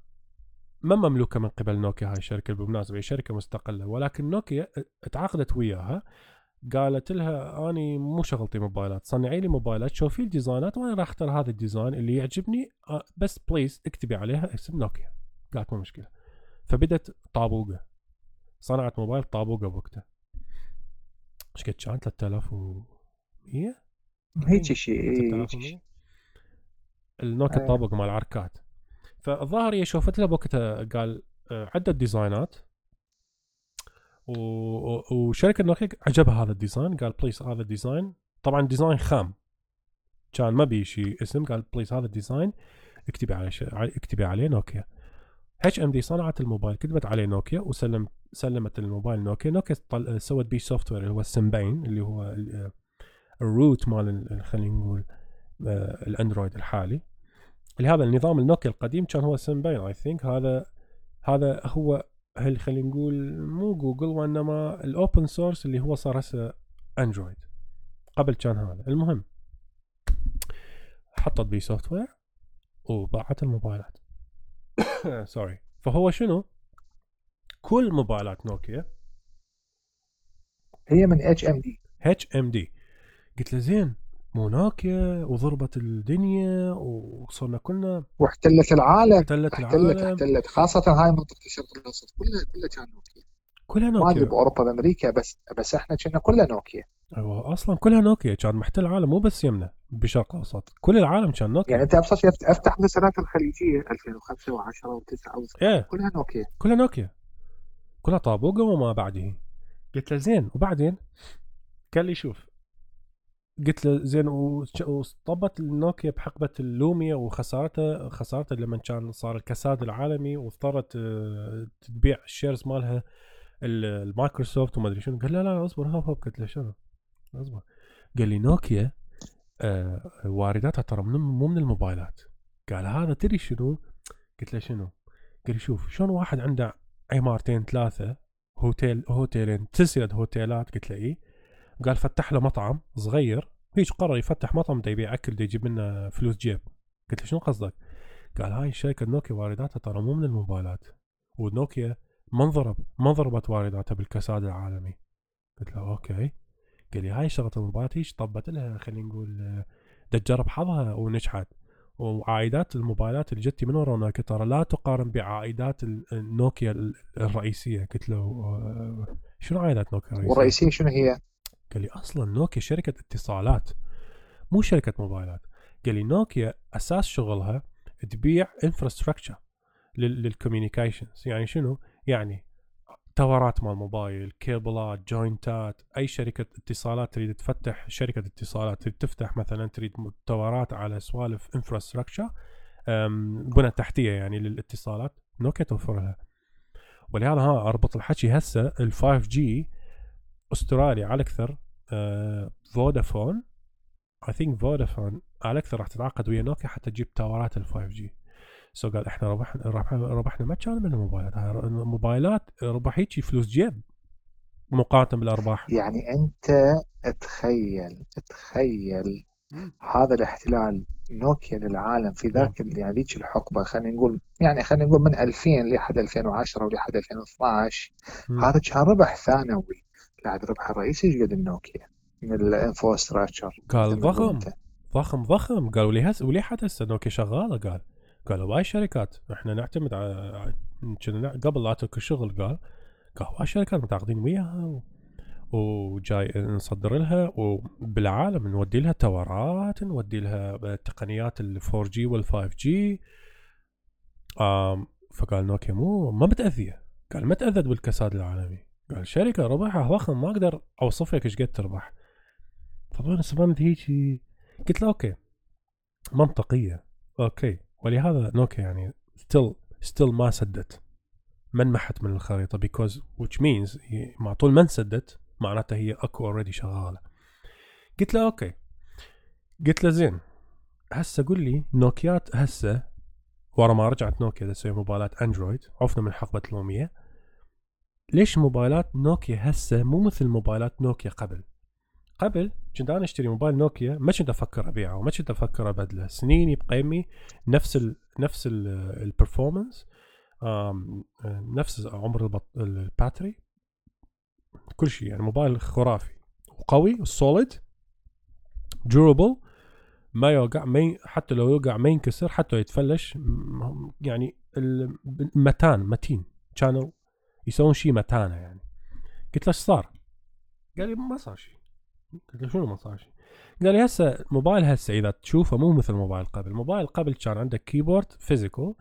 ما مملوكة من قبل نوكيا هاي الشركة بالمناسبة هي شركة مستقلة. ولكن نوكيا تعاقدت وياها قالت لها أني مو شغلتي موبايلات صنعي لي موبايلات شوفي ال design ات وأنا راح أختار هذا ال design اللي يعجبني. آه، بس please اكتبي عليها اسم نوكيا. قالت مو مشكلة. فبدت طابوقة. صنعت موبايل طابوقة بوقتها. إيش قد كان 3100 هيك شيء النوكيا آه. الطابق مال العركات فالظاهر هي شوفت له بوقتها قال آه، عدة design ات. وشركة نوكيا عجبها هذا ال design قال please هذا ال design. طبعا design خام. كان ما بي شيء اسم قال please هذا ال design. اكتبي عليه ش... اكتبي عليه نوكيا. HMD صنعت الموبايل كتبت عليه نوكيا وسلم سلمت الموبايل نوكيا. نوكيا طل... سوت بيه software اللي هو ال Symbian اللي هو آه، ال root مال خلينا نقول آه، الأندرويد الحالي. لهذا النظام النوكيا القديم كان هو Symbian I think هذا هذا هو هل خلينا نقول مو جوجل وإنما ال open source اللي هو صار هسه اندرويد قبل كان هذا. المهم حطت بيه software وباعت الموبايلات. [coughs] sorry فهو شنو؟ كل موبايلات نوكيا هي من اتش ام دي اتش ام دي قلت له زين مو نوكيا وضربت الدنيا وصرنا كلنا. واحتلت العالم. احتلت العالم. احتلت خاصة هاي منطقة الشرق الأوسط. كلها كلها كان نوكيا. كلها نوكيا ما أدري بأوروبا بأمريكا بس بس إحنا كنا كلها نوكيا. أيوه أصلا كلها نوكيا. كان محتل العالم مو بس يمنا بالشرق الاوسط كل العالم كان نوكيا. يعني أنت أبسط أفتح مسلسلات الخليجية 2005 و10 و9 إيه. كلها نوكيا. كلها نوكيا. كلها طابوقة وما بعده قلت له زين وبعدين؟ قال لي شوف قلت له زين وطبت النوكيا بحقبة اللوميا وخسارتها خسارتها لما كان صار الكساد العالمي واضطرت آه، تبيع ال shares مالها المايكروسوفت وما أدري شنو. قال لا لا اصبر هوب هوب قلت له شنو؟ اصبر. قال لي نوكيا آه وارداتها ترى مو من الموبايلات. قال هذا تدري شنو؟ قلت له شنو؟ قال لي شوف شلون واحد عنده عمارتين ثلاثة hotel hotel ين سلسلة هوتيلات؟ قلت له اي قال فتح له مطعم صغير هيك قرر يفتح مطعم دا يبيع أكل دا يجيب منه فلوس جيب قلت له شنو قصدك؟ قال هاي الشركة نوكيا وارداتها ترى مو من الموبايلات ونوكيا ما انضرب ما ضربت وارداتها بالكساد العالمي قلت له okay قال لي هاي شغلة الموبايلات هيك طبت لها خلينا نقول تجرب حظها ونجحت وعائدات الموبايلات اللي جتي من ورا نوكيا ترى لا تقارن بعائدات النوكيا الرئيسية قلت له آه، شنو عائدات نوكيا الرئيسية؟ والرئيسية شنو هي؟ قال لي أصلا نوكيا شركة اتصالات مو شركة موبايلات. قال لي نوكيا أساس شغلها تبيع infrastructure لل communications يعني شنو؟ يعني tower ات مال موبايل cable ات joint ات أي شركة اتصالات تريد تفتح شركة اتصالات تريد تفتح مثلا تريد tower ات على سوالف infrastructure بنى تحتية يعني للاتصالات. نوكيا توفر لها ولهذا ها أربط الحكي هسه ال 5 G أستراليا على أكثر فودافون I think فودافون على أكثر راح تتعاقد ويا نوكيا حتى تجيب tower ات ال 5 G so قال إحنا ربحنا ربحنا, ربحنا ما كان من الموبايلات. هاي الموبايلات ربح هيك فلوس جيب مقارنه بالأرباح. يعني أنت تخيل تخيل هذا الاحتلال نوكيا للعالم في ذاك نعم. يعني ذيك الحقبة خلينا نقول يعني خلينا نقول من 2000 لحد 2010 ولحد 2012 هذا كان ربح ثانوي. قاعد ربح الرئيسي إيش قد النوكيا من ال infrastructure قال ضخم ضخم ضخم. قال ولي هس ولي حتى هسه نوكيا شغاله؟ قال. قالوا هواي شركات إحنا نعتمد على كنا قبل لا اترك الشغل قال. قال هواي شركات متعاقدين وياها وجاي نصدر لها وبالعالم نودي لها tower ات نودي لها تقنيات ال 4 G وال 5 G فقال نوكيا مو ما متأذية. قال ما تأذت بالكساد العالمي. قال شركة ربحها ضخم ما أقدر أوصف لك إيش قد تربح. طبعا صممت هيجي قلت له okay. منطقية. okay. ولهذا نوكيا يعني still still ما سدت. ما انمحت من الخريطة؟ because which means مع طول ما انسدت معناتها هي أكو already شغالة. قلت له okay. قلت له زين. هسه قول لي نوكيات هسه ورا ما رجعت نوكيا تسوي موبايلات Android عفنا من حقبة الأمية. ليش موبايلات نوكيا هسه مو مثل موبايلات نوكيا قبل؟ قبل كنت أنا أشتري موبايل نوكيا ما كنت أفكر أبيعه وما كنت أفكر أبدله. سنين يبقى يمي نفس ال نفس ال performance نفس عمر ال battery. كل شيء يعني موبايل خرافي وقوي solid durable ما يوقع ما حتى لو يوقع ما ينكسر حتى يتفلش يعني متان متين. كانوا يسوون شيء متانة يعني قلت له إيش صار؟ قال لي ما صار شيء قلت له شنو ما صار شيء؟ قال لي هسه موبايل هسه إذا تشوفه مو مثل موبايل قبل، موبايل قبل كان عندك keyboard physical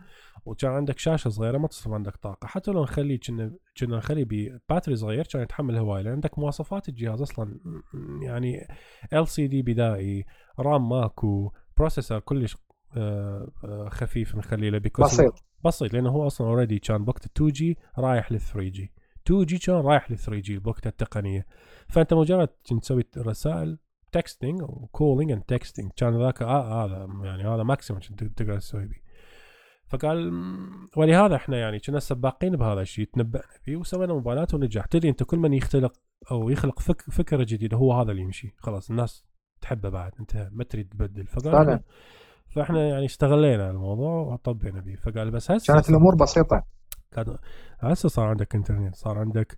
وكان عندك شاشة صغيرة ما تصرف عندك طاقة حتى لو نخليه كنا كنا نخليه ب battery صغير كان يتحمل هواي لأن عندك مواصفات الجهاز أصلا يعني LCD بدائي RAM ماكو processor كلش خفيف نخليه له بسيط. بسيط لأنه هو أصلا already كان بوقت 2 جي رايح لل 3 جي 2 جي كان رايح لل 3 جي بوقت التقنية. فأنت مجرد تسوي رسائل texting و calling and texting كان ذاك آه هذا يعني هذا maximum تقدر تسوي به فقال ولهذا إحنا يعني كنا سباقين بهذا الشيء تنبأنا فيه وسوينا موبايلات ونجح. تدري أنت كل من يختلق أو يخلق فك فكرة جديدة هو هذا اللي يمشي. خلاص الناس تحبه بعد انت ما تريد تبدل. فقال فاحنا يعني استغلينا الموضوع وطبينا به فقال بس هسه كانت الأمور بسيطة. كان هسه صار عندك إنترنت صار عندك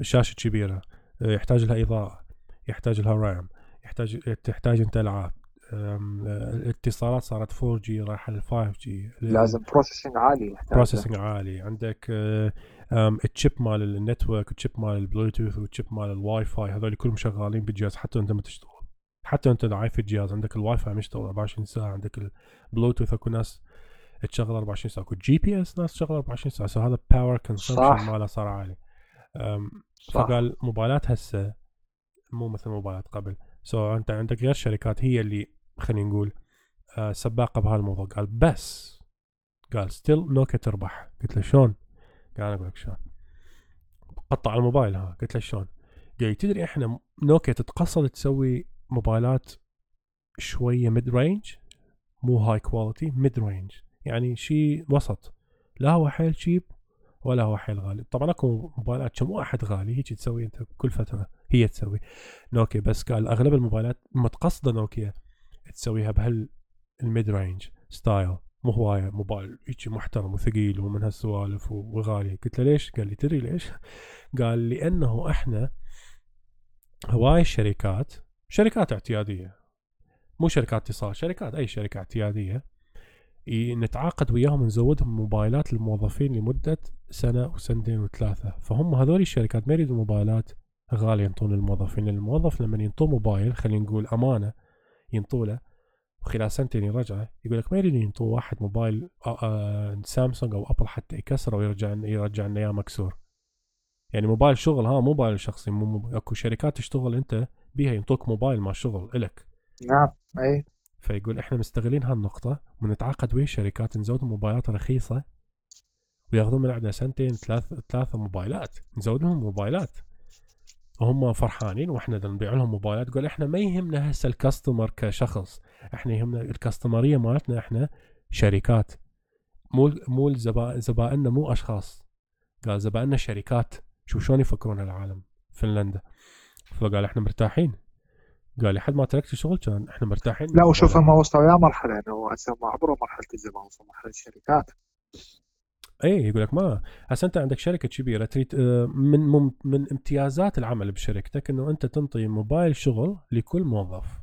شاشة كبيرة يحتاج لها إضاءة يحتاج لها RAM يحتاج تحتاج أنت ألعاب الاتصالات صارت 4 جي رايحة ل 5 جي لازم processing عالي processing عالي. عندك ال chip مال ال network وال chip مال ال Bluetooth وال chip مال الواي فاي هذول كلهم شغالين بالجهاز حتى أنت ما تشتغل حتى انت ضعيف في الجهاز عندك الواي فاي مشتغل 24 ساعة عندك البلوتوث أكو ناس تشغل 24 ساعة أكو GPS ناس تشغل 24 ساعة so هذا power consumption ماله صار عالي. فقال موبايلات هسه مو مثل موبايلات قبل. so أنت عندك غير شركات هي اللي خلينا نقول آه سباقة بهالموضوع قال بس. قال still نوكيا تربح قلت له شلون؟ قال أنا أقول لك شلون. قطع الموبايل ها قلت له شلون؟ قال تدري إحنا نوكيا تتقصد تسوي موبايلات شوية mid range مو high quality mid range يعني شيء وسط. لا هو حيل cheap ولا هو حيل غالي. طبعا أكو موبايلات كم واحد غالي هيك تسوي أنت كل فترة هي تسوي. نوكيا بس قال أغلب الموبايلات متقصدة نوكيا تسويها بهال ال mid range style مو هواية موبايل هيك محترم وثقيل ومن هالسوالف وغالي. قلت له ليش؟ قال لي تدري ليش؟ قال لأنه إحنا هواي الشركات شركات اعتيادية. مو شركات اتصال شركات أي شركة اعتيادية. نتعاقد وياهم نزودهم موبايلات للموظفين لمدة سنة وسنتين وثلاثة. فهم هذول الشركات ما يريدوا موبايلات غالية ينطون الموظفين الموظف لما ينطوه موبايل خلينا نقول أمانة ينطوله وخلال سنتين يرجعه يقول لك ما يريد ينطوه واحد موبايل سامسونج أو أبل حتى يكسره ويرجع يرجع لنا اياه مكسور. يعني موبايل شغل ها موبايل شخصي مو أكو شركات تشتغل أنت بيها ينطوك موبايل مع شغل إلك. نعم إي. فيقول إحنا مستغلين هالنقطة ونتعاقد ويا شركات نزود موبايلات رخيصة وياخذون من عندنا سنتين ثلاث ثلاثة موبايلات. نزود لهم موبايلات. وهم فرحانين وإحنا نبيع لهم موبايلات. تقول إحنا ما يهمنا هسه الكاستمر كشخص إحنا يهمنا الكاستمرية مالتنا إحنا شركات. مو مو زبائننا مو أشخاص. قال زبائننا شركات. شو شلون يفكرون العالم؟ فنلندا. فقال إحنا مرتاحين. قال لحد ما تركت الشغل كان إحنا مرتاحين. لا وشوف هم وصلوا يا مرحلة إنه هسه عبروا مرحلة الزبائن وصلوا مرحلة الشركات. اي يقول لك ما هسه أنت عندك شركة كبيرة تريد آه، من من امتيازات العمل بشركتك إنه أنت تنطي موبايل شغل لكل موظف.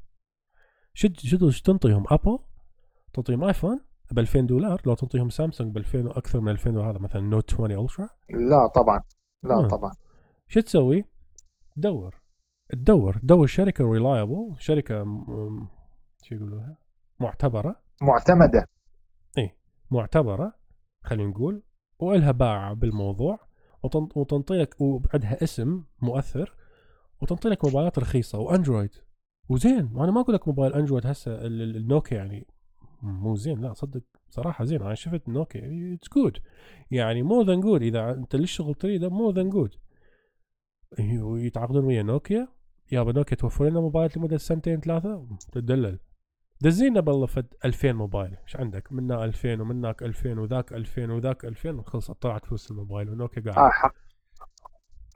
شد شد تنطيهم Apple تعطيهم iPhone ب 2000 دولار؟ لو تعطيهم سامسونج ب 2000 وأكثر من 2000 هذا مثلا Note 20 Ultra لا طبعا لا آه. طبعا. شو تسوي؟ تدور تدور تدور شركة reliable شركة شو يقولوها؟ معتبرة. معتمدة. إي معتبرة خلينا نقول وإلها باع بالموضوع وتنطي لك وعندها اسم مؤثر وتنطي لك موبايلات رخيصة و Android. وزين وأنا ما أقول لك موبايل Android هسه النوكيا يعني مو زين لا صدق صراحة زين. أنا شفت نوكيا it's good يعني more than good إذا أنت للشغل تريده more than good ويتعاقدون ويا نوكيا. يابا نوكيا توفر لنا موبايلات لمدة سنتين ثلاثة؟ تدلل دزينا بالله فد 2000 موبايل. إيش عندك؟ منا 2000 ومناك 2000 وذاك 2000 وذاك 2000 وخلص طلعت فلوس الموبايل. ونوكيا قاعد. آه حق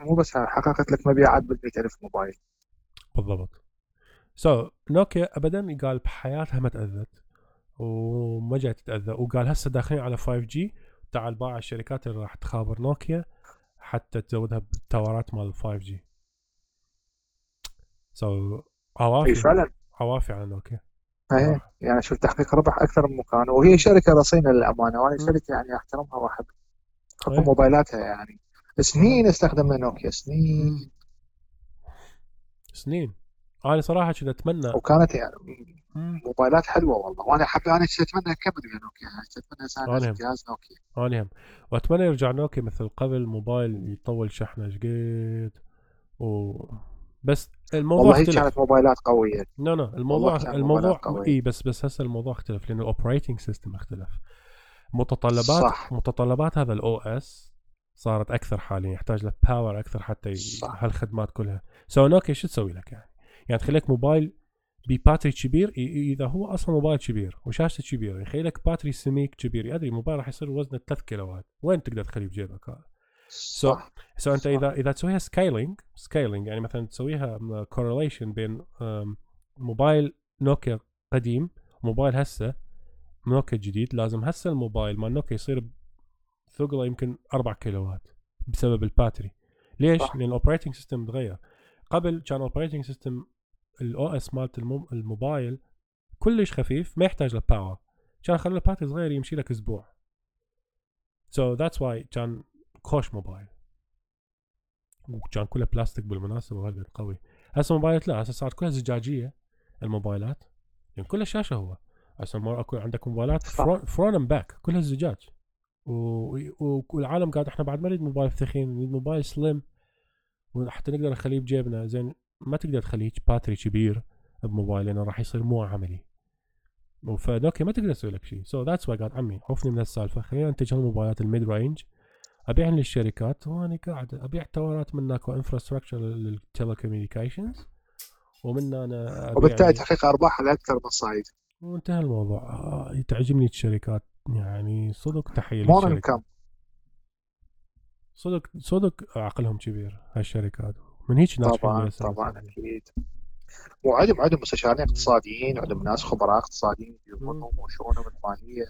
مو بس حققت لك مبيعات بال 100000 موبايل. بالضبط. so, نوكيا ابدا قال بحياتها ما تأذت وما جاي تتأذى. وقال هسه داخلين على 5G تعال باع الشركات اللي راح تخابر نوكيا حتى تزودها بالتاورات مال 5 سو عوافي. فعلا. عوافي على نوكيا إيه يعني شوف تحقيق ربح أكثر من مكان وهي شركة رصينة للأمانة وأنا شركة يعني أحترمها وأحب. خاصه موبايلاتها يعني. سنين استخدمنا نوكيا سنين. سنين. أنا صراحة كنت أتمنى. وكانت يعني موبايلات حلوة والله. وأنا حب أنا أتمنى اكمل ويا نوكيا. أتمنى يصير جهاز نوكيا. أنا هم. وأتمنى يرجع نوكيا مثل قبل موبايل يطول شحنه إيش قد؟ و بس الموضوع والله هي كانت موبايلات قوية. no no الموضوع الموضوع إي بس بس هسه الموضوع اختلف لأن ال operating system اختلف. متطلبات صح. متطلبات هذا ال OS صارت أكثر حاليا يحتاج له power أكثر حتى هالخدمات كلها. so نوكيا شو تسوي لك يعني؟ يعني تخليك موبايل بباتري كبير إذا هو أصلا موبايل كبير وشاشته كبيرة يخليك باتري سميك كبير ادري موبايل راح يصير وزنه 3 كيلوات. وين تقدر تخليه بجيبك هذا؟ so so, so so أنت إذا إذا تسويها scaling scaling يعني مثلا تسويها correlation بين موبايل نوكيا قديم وموبايل هسه نوكيا جديد لازم هسه الموبايل مال نوكيا يصير ثقله يمكن 4 كيلوات بسبب الباتري. ليش؟ صح. لأن ال operating system تغير. قبل كان ال operating system ال OS مالت الموبايل كلش خفيف ما يحتاج له power كان خلوا باتري صغير يمشي لك أسبوع. so that's why كان خوش موبايل. وكان كله بلاستيك بالمناسبة وهالقد قوي. هسه موبايلات لا هسه صارت كلها زجاجية الموبايلات. يعني كلها شاشه هو. هسه أكو عندك موبايلات front and back كلها زجاج والعالم قاعد إحنا بعد ما نريد موبايل ثخين نريد موبايل slim وحتى نقدر نخليه بجيبنا. زين ما تقدر تخليه باتري كبير بموبايل لأنه راح يصير مو عملي. فنوكيا ما تقدر تسوي لك شيء so that's why قال عمي عوفني من السالفه خلينا ننتج الموبايلات ال mid range ابيعهم للشركات وأنا قاعد أبيع تاورات منك و infrastructure لل telecommunications ومن أنا وبالتالي تحقيق ارباح على أكثر من صعيد وانتهى الموضوع. آه تعجبني الشركات يعني صدق تحية صدق صدق عقلهم كبير هالشركات. من هيك ناس طبعا طبعا أكيد. وعندهم عندهم مستشارين اقتصاديين عندهم ناس خبراء اقتصاديين يضمنهم وشؤونهم الماليه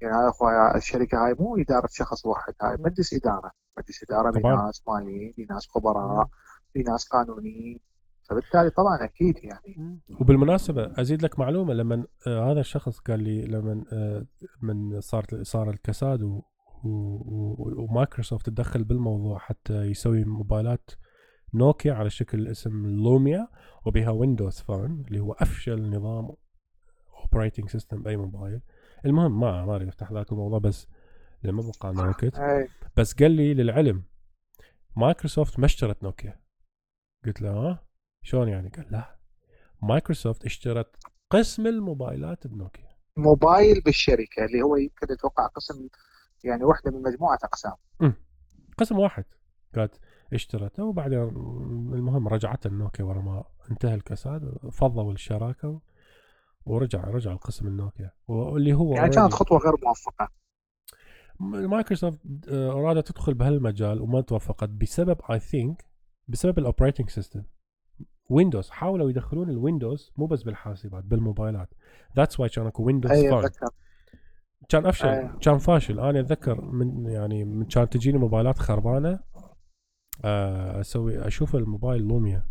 يعني هذا اخويا الشركة هاي مو إدارة شخص واحد هاي مجلس إدارة مجلس إدارة في ناس ماليين في ناس خبراء في ناس قانونيين. فبالتالي طبعا أكيد يعني. وبالمناسبة أزيد لك معلومة لما آه هذا الشخص قال لي لما آه من صار صار الكساد و ومايكروسوفت تدخل بالموضوع حتى يسوي موبايلات نوكيا على شكل اسم لوميا وبها ويندوز فون اللي هو أفشل نظام operating system بأي موبايل. المهم ما ما أريد أفتح ذاك الموضوع بس لما بقى لنا وقت بس قال لي للعلم مايكروسوفت ما اشترت نوكيا. قلت له ها شلون يعني؟ قال لا مايكروسوفت اشترت قسم الموبايلات بنوكيا. موبايل بالشركة اللي هو يمكن أتوقع قسم يعني واحدة من مجموعة أقسام. قسم واحد قالت اشترته وبعدين المهم رجعت النوكيا ورا ما انتهى الكساد فضوا الشراكة ورجع رجع القسم النوكيا واللي هو يعني كانت خطوة غير موفقة. مايكروسوفت آه، أرادت تدخل بهالمجال وما توفقت بسبب I think بسبب ال operating system ويندوز حاولوا يدخلون الويندوز مو بس بالحاسبات بالموبايلات. that's why كان اكو ويندوز أيوة كان افشل أيوة. كان فاشل. أنا أتذكر من يعني من كانت تجيني موبايلات خربانة آه، أسوي أشوف الموبايل لوميا.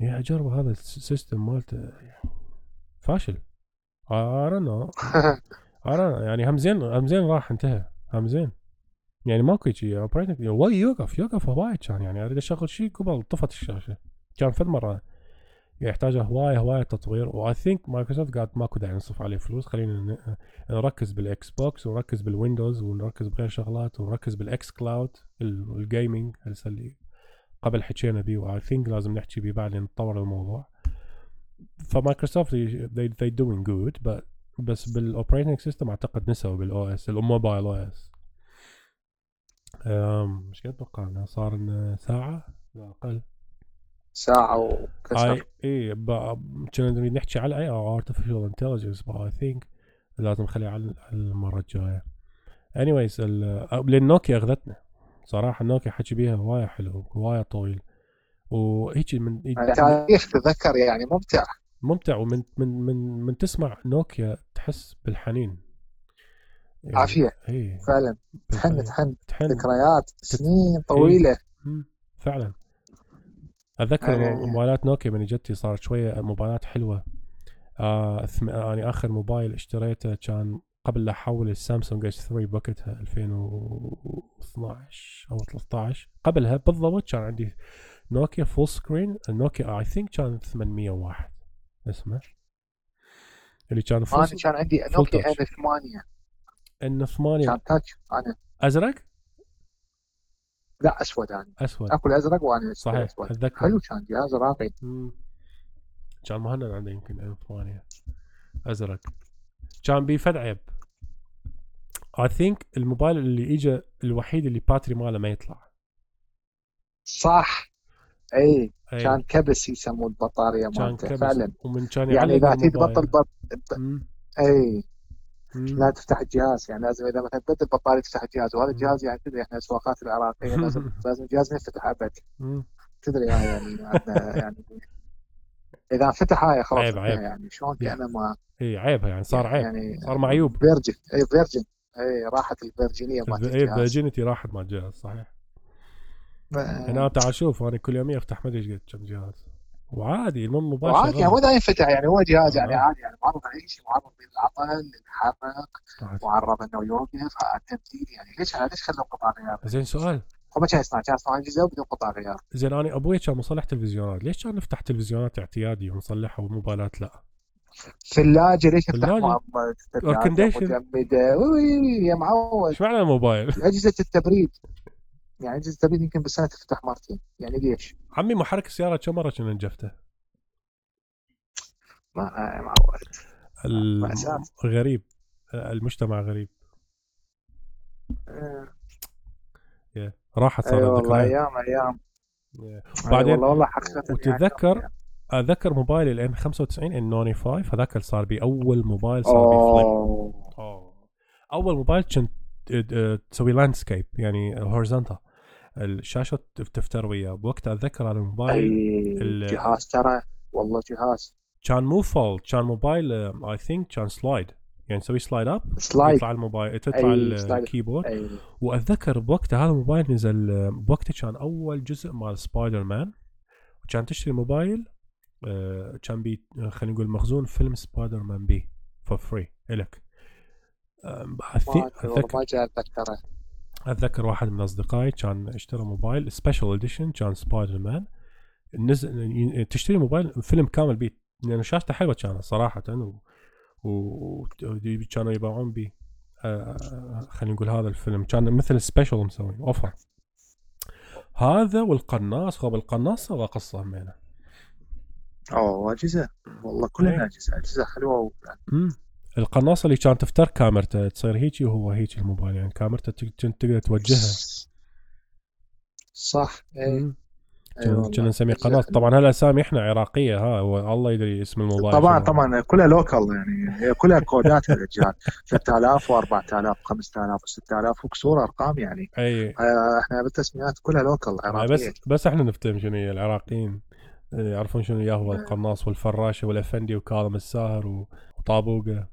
يا اجرب هذا ال system مالته. فاشل. ارى نو ارى يعني هم زين هم زين راح انتهى. هم زين يعني ماكو شيء operating يوقف يوقف وايد كان. يعني أريد أشغل شيء قبل طفت الشاشة. كان فد مرة. يحتاج هوايه هوايه تطوير. و I think مايكروسوفت قالت ماكو داعي نصرف عليه فلوس. خلينا نركز بالاكس بوكس ونركز بالويندوز ونركز بغير شغلات ونركز بال xCloud ال gaming هسه اللي قبل حكينا بيه. و I think لازم نحكي بيه بعدين نطور الموضوع. فمايكروسوفت they, they doing good but بس بال operating system أعتقد نسوا بال OS الموبايل OS شقد أتوقع صار لنا ساعة؟ لا أقل. ساعة وكسر. اي كنا نريد نحكي على AI artificial intelligence I think لازم نخليها على المرة الجاية. anyways لأن نوكيا اخذتنا صراحة نوكيا حكي بيها هواية حلو هواية طويل. وهيك من تاريخ تذكر يعني ممتع. ممتع ومن من من من تسمع نوكيا تحس بالحنين. يعني عافية. اي فعلا. تحن تحن ذكريات سنين طويلة. إيه. فعلا. أتذكر يعني موبايلات نوكيا من جتي صارت شوية موبايلات حلوة. آه يعني آخر موبايل اشتريته كان قبل لا احول السامسونج اس 3 بوقتها 2012 أو 13 قبلها بالضبط كان عندي نوكيا full screen النوكيا I think كان 801 اسمه اللي كان full أنا كان عندي نوكيا N 8 N 8 كان touch أنا. أزرق؟ لا أسود يعني أسود. اكل ازرق وأنا صحيح اتذكر أتذكر. حلو كان جهاز راقي كان مهند عنده يمكن N 8 أزرق. كان بيه فد عيب. I think الموبايل اللي اجى الوحيد اللي باتري ماله ما يطلع. صح. اي أي. كان كبس يسموه البطارية مالته فعلا. ومن كان يعني إذا تبطل بط... اي لا تفتح الجهاز يعني لازم إذا مثلا تبدل البطاريه تفتح الجهاز وهذا الجهاز يعني تدري إحنا اسواقات العراقية [laughs] لازم لازم الجهاز ينفتح أبد. تدري هاي يعني يعني إذا فتح هاي خلاص عيب عيب. يعني شلون كأنه ما اي عيب يعني صار عيب. يعني صار معيوب. virgin اي virgin اي راحت ال virginity مالت الجهاز. اي ال virginity راحت مع الجهاز صحيح. أنا تعال شوف أنا كل يوم افتح ما أدري قد كم جهاز. وعادي المهم مباشر وعادي هو ذا ينفتح يعني هو جهاز يعني عادي يعني معرض على شيء معرض للعطل للحرق معرض إنه يوقف التبديل يعني ليش ليش خلوا قطع غيار؟ زين سؤال. هو ما كان يصنع كان يصنع اجهزه بدون قطع غيار زين أنا أبوي كان مصلح تلفزيونات. ليش كان نفتح تلفزيونات اعتيادي ونصلحها وموبايلات؟ لا؟ ثلاجه ليش نفتح كونديشن مجمده يا معود. إيش معنى الموبايل؟ اجهزه التبريد. يعني اجهزه التبريد يمكن بالسنه تفتح مرتين يعني ليش؟ عمي محرك السيارة كم مرة كنا نجفته؟ ما معود غريب. المجتمع غريب. أه. راحت صارت أيوة والله أيام أيام. وبعدين والله والله حقيقه وتتذكر يعني. اتذكر موبايل ال M 95 N 95 هذاك صار بي. أول موبايل صار بي flip. أول موبايل كنت تسوي landscape يعني horizontal الشاشة تفتر وياه. بوقتها أتذكر هذا الموبايل الجهاز ترى؟ والله جهاز. كان مو fold كان موبايل I think كان slide يعني تسوي slide up slide يطلع الموبايل تطلع ال keyboard. أي. وأتذكر بوقتها هذا الموبايل نزل بوقتها كان أول جزء مال سبايدر مان وكان تشتري موبايل آه، كان بي خلينا نقول مخزون فيلم سبايدر مان بي for free الك اتذكر أتذكر واحد من أصدقائي كان اشترى موبايل special edition كان سبايدر مان نزل تشتري موبايل فيلم كامل بيه. لأنه شاشته حلوة كانت صراحة وكانوا يبيعون به آه، خلينا نقول هذا الفيلم. كان مثل special مسوي offer. هذا والقناص. خب القناص سوى قصة همينة. أوه أجهزة. والله كلها إيه. أجهزة. أجهزة حلوة القناصه اللي كانت تفتر كاميرته تصير هيجي وهو هيجي الموبايل يعني كاميرته تقدر توجهها صح اي كنا أيوة نسميه قناه طبعا هالاسامي إحنا عراقية ها والله يدري اسم الموبايل طبعا طبعا كلها لوكال يعني هي كلها كودات الرجال 3000 و4000 و5000 و6000 وكسور أرقام يعني. أي. آه، إحنا بالتسميات كلها لوكال عراقية. بس بس إحنا نفتهم شنو هي العراقيين. يعرفون شنو هو القناص والفراشة والأفندي وكاظم الساهر وطابوقة.